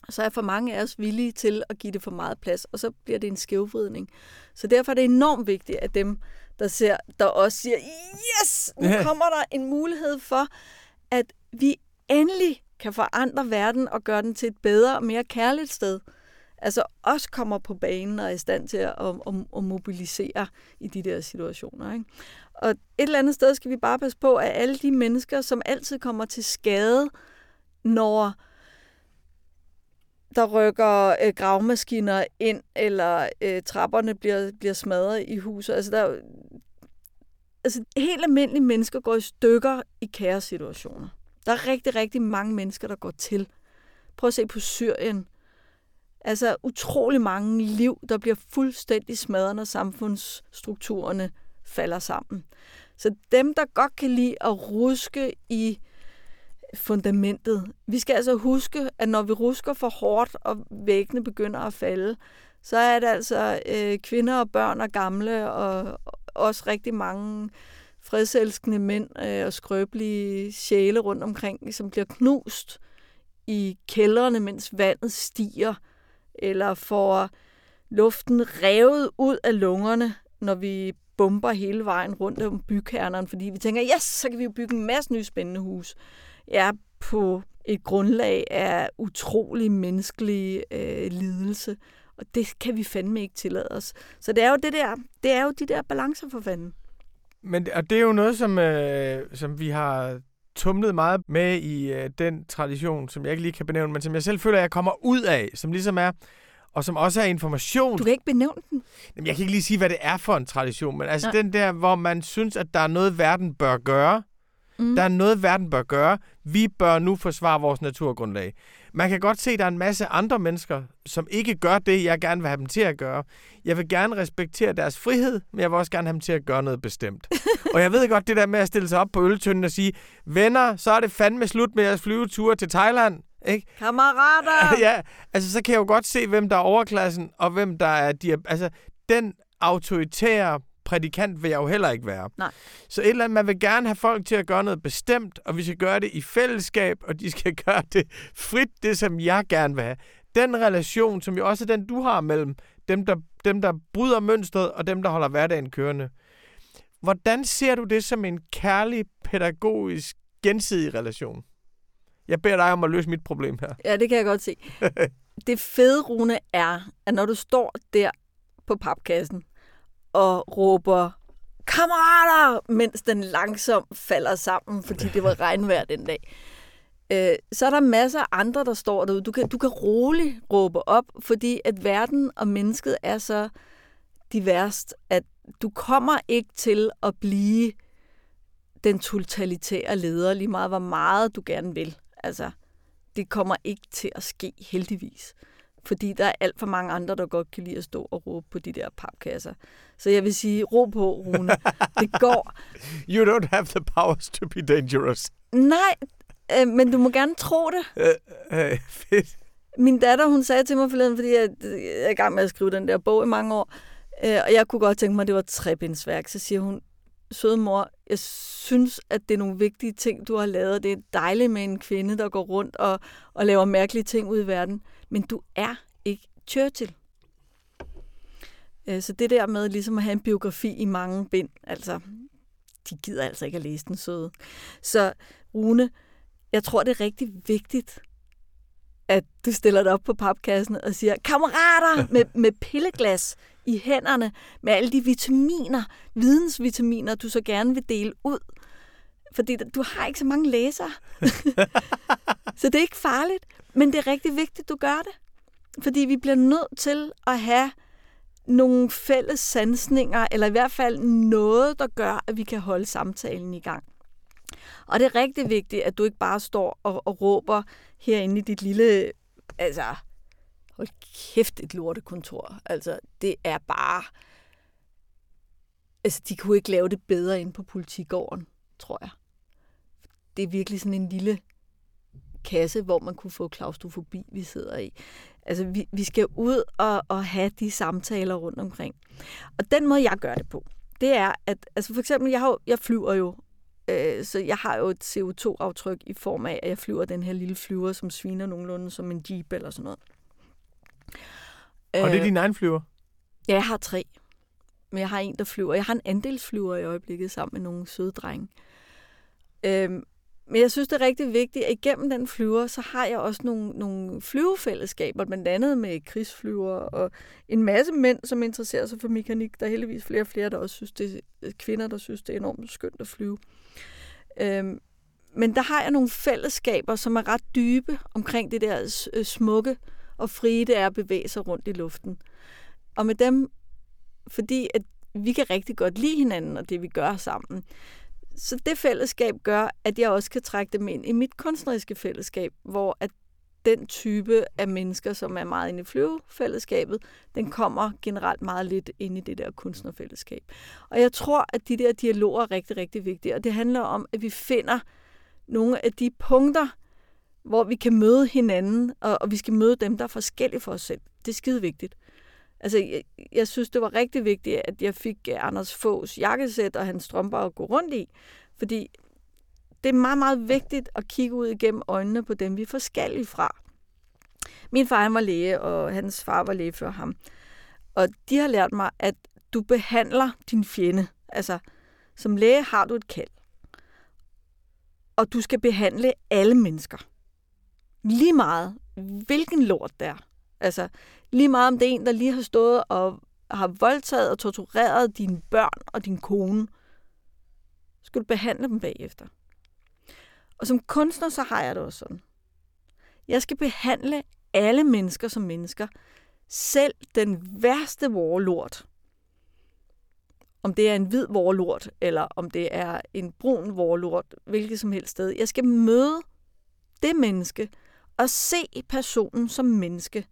så er for mange af os villige til at give det for meget plads, og så bliver det en skævvridning. Så derfor er det enormt vigtigt, at dem, der ser, der også siger, yes, nu kommer der en mulighed for, at vi endelig kan forandre verden og gøre den til et bedre og mere kærligt sted. Altså også kommer på banen og er i stand til at, at, at, at mobilisere i de der situationer. Ikke? Og et eller andet sted skal vi bare passe på, at alle de mennesker, som altid kommer til skade, når der rykker øh, gravmaskiner ind, eller øh, trapperne bliver, bliver smadret i huset. Altså, der, altså, helt almindelige mennesker går i stykker i kaos-situationer. Der er rigtig, rigtig mange mennesker, der går til. Prøv at se på Syrien. Altså utrolig mange liv, der bliver fuldstændig smadret, når samfundsstrukturerne falder sammen. Så dem, der godt kan lide at ruske i fundamentet. Vi skal altså huske, at når vi rusker for hårdt, og væggene begynder at falde, så er det altså øh, kvinder og børn og gamle, og også rigtig mange fredselskende mænd øh, og skrøbelige sjæle rundt omkring, som bliver knust i kældrene, mens vandet stiger, eller får luften revet ud af lungerne, når vi bomber hele vejen rundt om bykernerne, fordi vi tænker, yes, så kan vi jo bygge en masse nye spændende hus. Ja, på et grundlag af utrolig menneskelig øh, lidelse. Og det kan vi fandme ikke tillade os. Så det er jo det der, det er jo de der balancer for fanden. Men og det er jo noget, som, øh, som vi har tumlet meget med i øh, den tradition, som jeg ikke lige kan benævne, men som jeg selv føler, jeg kommer ud af, som ligesom er, og som også er information. Du kan ikke benævne den. Jamen, jeg kan ikke lige sige, hvad det er for en tradition, men altså Nej. den der, hvor man synes, at der er noget, verden bør gøre. Mm. Der er noget, verden bør gøre. Vi bør nu forsvare vores naturgrundlag. Man kan godt se, at der er en masse andre mennesker, som ikke gør det, jeg gerne vil have dem til at gøre. Jeg vil gerne respektere deres frihed, men jeg vil også gerne have dem til at gøre noget bestemt. og jeg ved godt, det der med at stille sig op på øltønden og sige, venner, så er det fandme slut med jeres flyveture til Thailand. Ikke? Kammerater! ja, altså så kan jeg jo godt se, hvem der er overklassen, og hvem der er... De, altså, den autoritære prædikant vil jeg jo heller ikke være. Nej. Så et eller andet, man vil gerne have folk til at gøre noget bestemt, og vi skal gøre det i fællesskab, og de skal gøre det frit, det som jeg gerne vil have. den relation, som jo også er den, du har mellem dem, der, dem, der bryder mønstret, og dem, der holder hverdagen kørende. Hvordan ser du det som en kærlig, pædagogisk, gensidig relation? Jeg beder dig om at løse mit problem her. Ja, det kan jeg godt se. det fede, Rune, er, at når du står der på papkassen og råber kammerater, mens den langsomt falder sammen, fordi det var regnvejr den dag. Øh, så er der masser af andre, der står derude. Du kan, du kan roligt råbe op, fordi at verden og mennesket er så diverst, at du kommer ikke til at blive den totalitære leder, lige meget hvor meget du gerne vil. Altså, det kommer ikke til at ske, heldigvis. Fordi der er alt for mange andre, der godt kan lide at stå og råbe på de der papkasser. Så jeg vil sige, ro på, Rune. Det går. You don't have the powers to be dangerous. Nej, øh, men du må gerne tro det. Øh, øh, fedt. Min datter, hun sagde til mig forleden, fordi jeg, jeg er i gang med at skrive den der bog i mange år, øh, og jeg kunne godt tænke mig, at det var et trebindsværk. Så siger hun, søde mor, jeg synes, at det er nogle vigtige ting, du har lavet. Det er dejligt med en kvinde, der går rundt og, og laver mærkelige ting ud i verden. Men du er ikke Churchill. Øh, så det der med ligesom at have en biografi i mange bind, altså, de gider altså ikke at læse den søde. Så Rune, jeg tror, det er rigtig vigtigt, at du stiller dig op på papkassen og siger, kammerater med, med pilleglas i hænderne, med alle de vitaminer, vidensvitaminer, du så gerne vil dele ud. Fordi du har ikke så mange læsere. så det er ikke farligt, men det er rigtig vigtigt, du gør det. Fordi vi bliver nødt til at have nogle fælles sansninger, eller i hvert fald noget, der gør, at vi kan holde samtalen i gang. Og det er rigtig vigtigt, at du ikke bare står og, og råber herinde i dit lille, altså, hold kæft, et lortekontor. Altså, det er bare, altså, de kunne ikke lave det bedre ind på politigården, tror jeg. Det er virkelig sådan en lille kasse, hvor man kunne få klaustrofobi, vi sidder i. Altså, vi, vi skal ud og, og have de samtaler rundt omkring. Og den måde, jeg gør det på, det er, at altså for eksempel, jeg, har, jeg flyver jo Øh, så jeg har jo et CO2-aftryk i form af, at jeg flyver den her lille flyver, som sviner nogenlunde som en jeep eller sådan noget. Og det er øh, din egen flyver? Ja, jeg har tre. Men jeg har en, der flyver. Jeg har en andelsflyver i øjeblikket sammen med nogle søde drenge. Øhm, men jeg synes, det er rigtig vigtigt, at igennem den flyver, så har jeg også nogle, nogle flyvefællesskaber, blandt andet med krigsflyver og en masse mænd, som interesserer sig for mekanik. Der er heldigvis flere og flere, der også synes, det er kvinder, der synes, det er enormt skønt at flyve. Øhm, men der har jeg nogle fællesskaber, som er ret dybe omkring det der øh, smukke og frie, det er at bevæge sig rundt i luften. Og med dem, fordi at vi kan rigtig godt lide hinanden og det, vi gør sammen. Så det fællesskab gør, at jeg også kan trække dem ind i mit kunstneriske fællesskab, hvor at den type af mennesker, som er meget inde i flyvefællesskabet, den kommer generelt meget lidt ind i det der kunstnerfællesskab. Og jeg tror, at de der dialoger er rigtig, rigtig vigtige, og det handler om, at vi finder nogle af de punkter, hvor vi kan møde hinanden, og, og vi skal møde dem, der er forskellige for os selv. Det er skide vigtigt. Altså, jeg, jeg synes, det var rigtig vigtigt, at jeg fik øh, Anders Fås jakkesæt og hans strømper at gå rundt i, fordi det er meget, meget vigtigt at kigge ud igennem øjnene på dem, vi er forskellige fra. Min far han var læge, og hans far var læge før ham. Og de har lært mig, at du behandler din fjende. Altså, som læge har du et kald. Og du skal behandle alle mennesker. Lige meget, hvilken lort der er. Altså, lige meget om det er en, der lige har stået og har voldtaget og tortureret dine børn og din kone, skal du behandle dem bagefter. Og som kunstner, så har jeg det også sådan. Jeg skal behandle alle mennesker som mennesker. Selv den værste warlord. Om det er en hvid warlord, eller om det er en brun warlord, hvilket som helst sted. Jeg skal møde det menneske og se personen som menneske.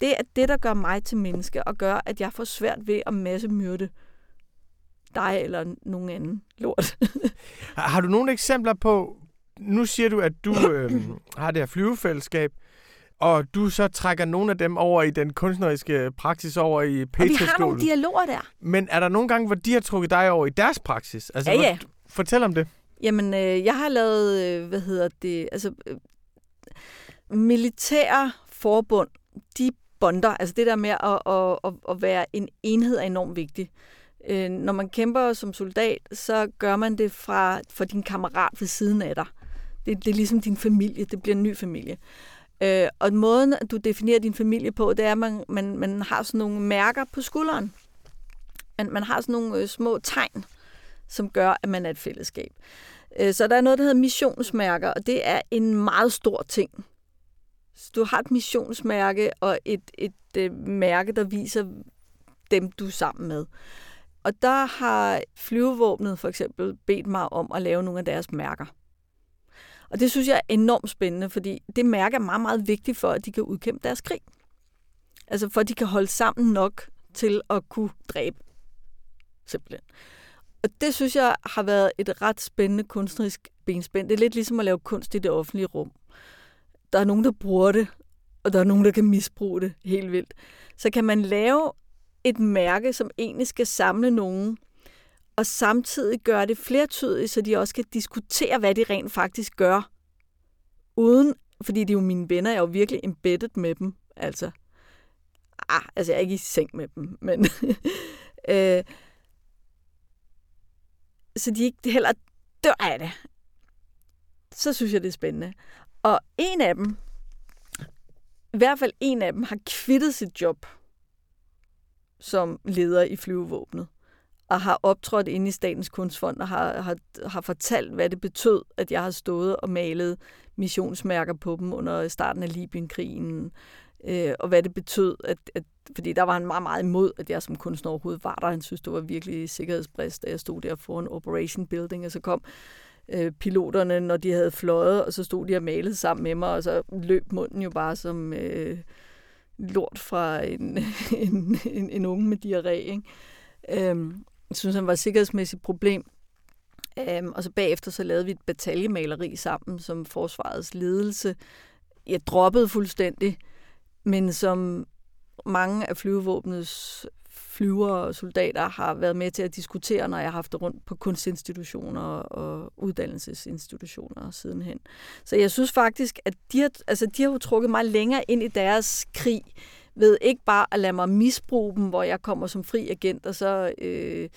Det er det, der gør mig til menneske, og gør, at jeg får svært ved at masse myrde dig eller nogen anden lort. har du nogle eksempler på, nu siger du, at du øh, har det her flyvefællesskab, og du så trækker nogle af dem over i den kunstneriske praksis over i Petra Og vi har nogle dialoger der. Men er der nogle gange, hvor de har trukket dig over i deres praksis? Altså, ja, ja. Fortæl om det. Jamen, øh, jeg har lavet, øh, hvad hedder det, altså øh, militære forbund, de bonder. Altså det der med at, at, at, at være en enhed er enormt vigtigt. Øh, når man kæmper som soldat, så gør man det fra, for din kammerat ved siden af dig. Det, det er ligesom din familie. Det bliver en ny familie. Øh, og måden, du definerer din familie på, det er, at man, man, man har sådan nogle mærker på skulderen. Man, man har sådan nogle øh, små tegn, som gør, at man er et fællesskab. Øh, så der er noget, der hedder missionsmærker, og det er en meget stor ting. Så du har et missionsmærke og et, et, et øh, mærke, der viser dem, du er sammen med. Og der har flyvevåbnet for eksempel bedt mig om at lave nogle af deres mærker. Og det synes jeg er enormt spændende, fordi det mærke er meget, meget vigtigt for, at de kan udkæmpe deres krig. Altså for, at de kan holde sammen nok til at kunne dræbe. Simpelthen. Og det synes jeg har været et ret spændende kunstnerisk benspænd. Det er lidt ligesom at lave kunst i det offentlige rum. Der er nogen, der bruger det, og der er nogen, der kan misbruge det helt vildt. Så kan man lave et mærke, som egentlig skal samle nogen, og samtidig gøre det flertydigt, så de også kan diskutere, hvad de rent faktisk gør. Uden, fordi det er jo mine venner, jeg er jo virkelig embedded med dem. Altså, ah, altså jeg er ikke i seng med dem, men... øh, så de ikke heller dør af det. Så synes jeg, det er spændende. Og en af dem, i hvert fald en af dem, har kvittet sit job som leder i flyvevåbnet og har optrådt inde i Statens Kunstfond og har, har, har fortalt, hvad det betød, at jeg har stået og malet missionsmærker på dem under starten af Libyenkrigen, øh, og hvad det betød, at, at, fordi der var han meget, meget imod, at jeg som kunstner overhovedet var der. Han synes, det var virkelig sikkerhedsbrist, da jeg stod der foran Operation Building, og så kom øh, piloterne, når de havde fløjet, og så stod de og malede sammen med mig, og så løb munden jo bare som øh, lort fra en, en, en, en unge med diarré. Ikke? Øhm, jeg synes, han var et sikkerhedsmæssigt problem. Øhm, og så bagefter så lavede vi et bataljemaleri sammen som forsvarets ledelse. Jeg droppede fuldstændig, men som mange af flyvevåbnets flyvere og soldater har været med til at diskutere, når jeg har haft det rundt på kunstinstitutioner og uddannelsesinstitutioner sidenhen. Så jeg synes faktisk, at de har, altså, de har jo trukket mig længere ind i deres krig, ved ikke bare at lade mig misbruge dem, hvor jeg kommer som fri agent, og så øh,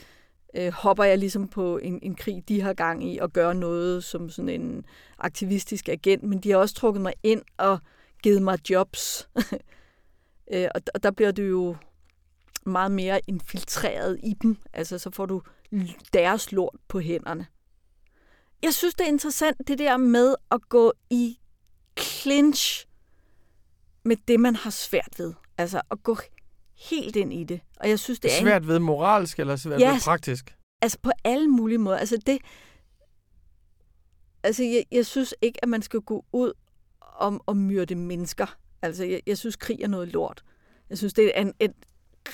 øh, hopper jeg ligesom på en, en krig, de har gang i, og gør noget som sådan en aktivistisk agent, men de har også trukket mig ind og givet mig jobs. øh, og, og der bliver det jo meget mere infiltreret i dem. Altså, så får du deres lort på hænderne. Jeg synes, det er interessant, det der med at gå i clinch med det, man har svært ved. Altså at gå helt ind i det. Og jeg synes, det er... Svært ved moralsk eller svært ja, ved praktisk? Altså på alle mulige måder. Altså det... Altså jeg, jeg synes ikke, at man skal gå ud om at myrde mennesker. Altså jeg, jeg synes, krig er noget lort. Jeg synes, det er en, et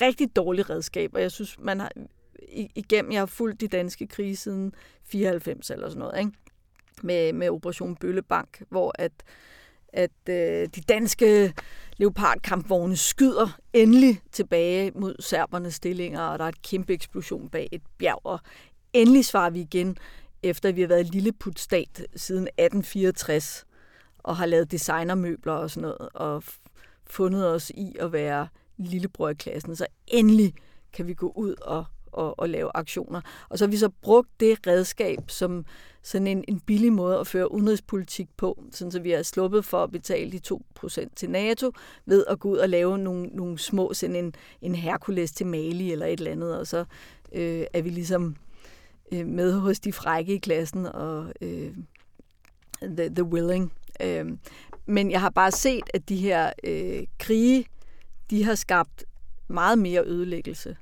rigtig dårligt redskab, og jeg synes, man har igennem, jeg har fulgt de danske krige siden 94 eller sådan noget, ikke? Med, med Operation Bøllebank, hvor at at øh, de danske leopardkampvogne skyder endelig tilbage mod serbernes stillinger, og der er et kæmpe eksplosion bag et bjerg, og endelig svarer vi igen, efter vi har været lilleputstat siden 1864, og har lavet designermøbler og sådan noget, og fundet os i at være lillebror i klassen, så endelig kan vi gå ud og, og, og lave aktioner. Og så har vi så brugt det redskab som sådan en, en billig måde at føre udenrigspolitik på, sådan så vi har sluppet for at betale de 2% til NATO, ved at gå ud og lave nogle, nogle små, sådan en, en Herkules til Mali eller et eller andet, og så øh, er vi ligesom øh, med hos de frække i klassen og øh, the, the willing. Øh, men jeg har bare set, at de her øh, krige, de har skabt meget mere ødelæggelse.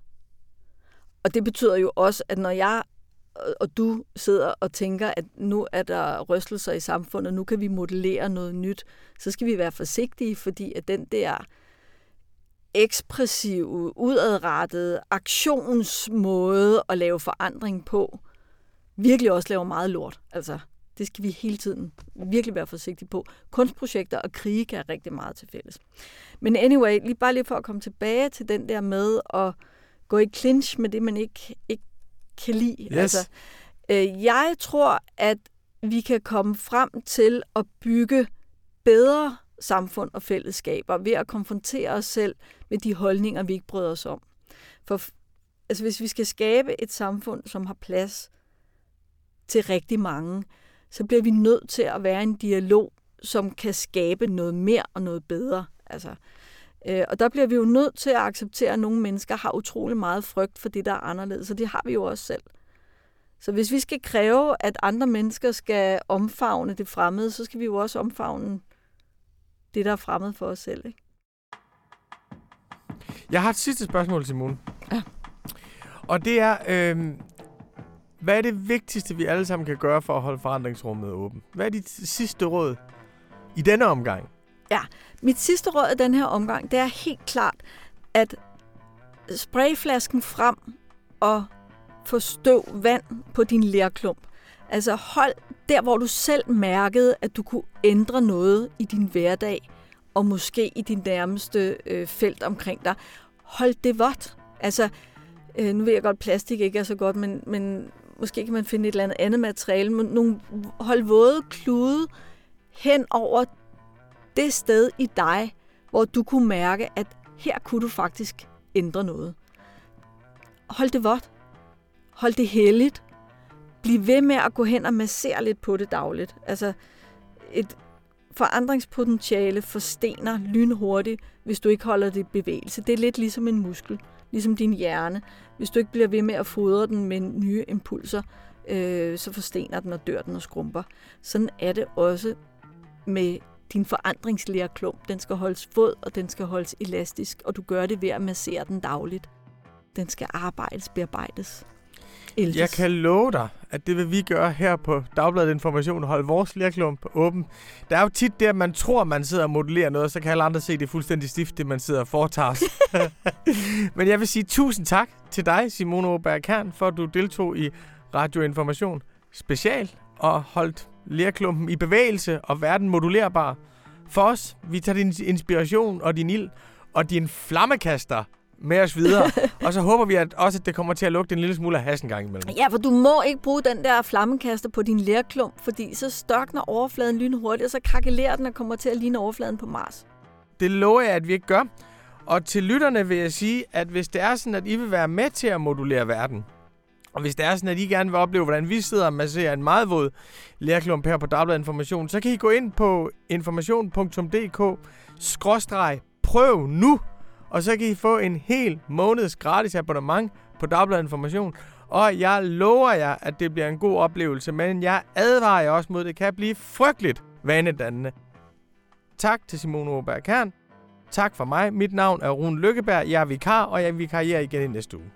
Og det betyder jo også, at når jeg og du sidder og tænker, at nu er der rystelser i samfundet, nu kan vi modellere noget nyt, så skal vi være forsigtige, fordi at den der ekspressive, udadrettede aktionsmåde at lave forandring på, virkelig også laver meget lort. Altså, det skal vi hele tiden virkelig være forsigtige på. Kunstprojekter og krige kan rigtig meget til fælles. Men anyway, lige bare lige for at komme tilbage til den der med at gå i clinch med det, man ikke, ikke kan lide. Yes. Altså, øh, jeg tror, at vi kan komme frem til at bygge bedre samfund og fællesskaber ved at konfrontere os selv med de holdninger, vi ikke bryder os om. For altså, hvis vi skal skabe et samfund, som har plads til rigtig mange, så bliver vi nødt til at være en dialog, som kan skabe noget mere og noget bedre. Altså, øh, og der bliver vi jo nødt til at acceptere, at nogle mennesker har utrolig meget frygt for det, der er anderledes, og det har vi jo også selv. Så hvis vi skal kræve, at andre mennesker skal omfavne det fremmede, så skal vi jo også omfavne det, der er fremmed for os selv. Ikke? Jeg har et sidste spørgsmål, Simone. Ja. Og det er, øh, hvad er det vigtigste, vi alle sammen kan gøre for at holde forandringsrummet åbent? Hvad er dit sidste råd i denne omgang? Ja, mit sidste råd i den her omgang, det er helt klart, at sprayflasken frem og få støv vand på din lærklump. Altså hold der, hvor du selv mærkede, at du kunne ændre noget i din hverdag, og måske i din nærmeste øh, felt omkring dig. Hold det vådt. Altså, øh, nu ved jeg godt, at plastik ikke er så godt, men, men måske kan man finde et eller andet andet materiale. Men nogle, hold våde klude hen over det sted i dig, hvor du kunne mærke, at her kunne du faktisk ændre noget. Hold det vådt. Hold det heldigt. Bliv ved med at gå hen og massere lidt på det dagligt. Altså, et forandringspotentiale forstener lynhurtigt, hvis du ikke holder det i bevægelse. Det er lidt ligesom en muskel, ligesom din hjerne. Hvis du ikke bliver ved med at fodre den med nye impulser, øh, så forstener den og dør den og skrumper. Sådan er det også med din forandringslærklump. Den skal holdes våd, og den skal holdes elastisk, og du gør det ved at massere den dagligt. Den skal arbejdes, bearbejdes. Eldes. Jeg kan love dig, at det vil vi gøre her på Dagbladet Information holde vores lærklump åben. Der er jo tit det, at man tror, man sidder og modellerer noget, og så kan alle andre se, at det fuldstændig stift, det man sidder og foretager Men jeg vil sige tusind tak til dig, Simone Kern, for at du deltog i Radio Information special og holdt lærklumpen i bevægelse og verden modulerbar. For os, vi tager din inspiration og din ild og din flammekaster med os videre. og så håber vi at også, at det kommer til at lugte en lille smule af hassen gang imellem. Ja, for du må ikke bruge den der flammekaster på din lærklump, fordi så størkner overfladen lynhurtigt, og så krakelerer den og kommer til at ligne overfladen på Mars. Det lover jeg, at vi ikke gør. Og til lytterne vil jeg sige, at hvis det er sådan, at I vil være med til at modulere verden, og hvis det er sådan, at I gerne vil opleve, hvordan vi sidder og masserer en meget våd lærklump her på Dagbladet Information, så kan I gå ind på information.dk-prøv nu og så kan I få en hel måneds gratis abonnement på Dagbladet Information. Og jeg lover jer, at det bliver en god oplevelse, men jeg advarer jer også mod, at det kan blive frygteligt vanedannende. Tak til Simone Åberg Kern. Tak for mig. Mit navn er Rune Lykkeberg. Jeg er vikar, og jeg vikarierer igen i næste uge.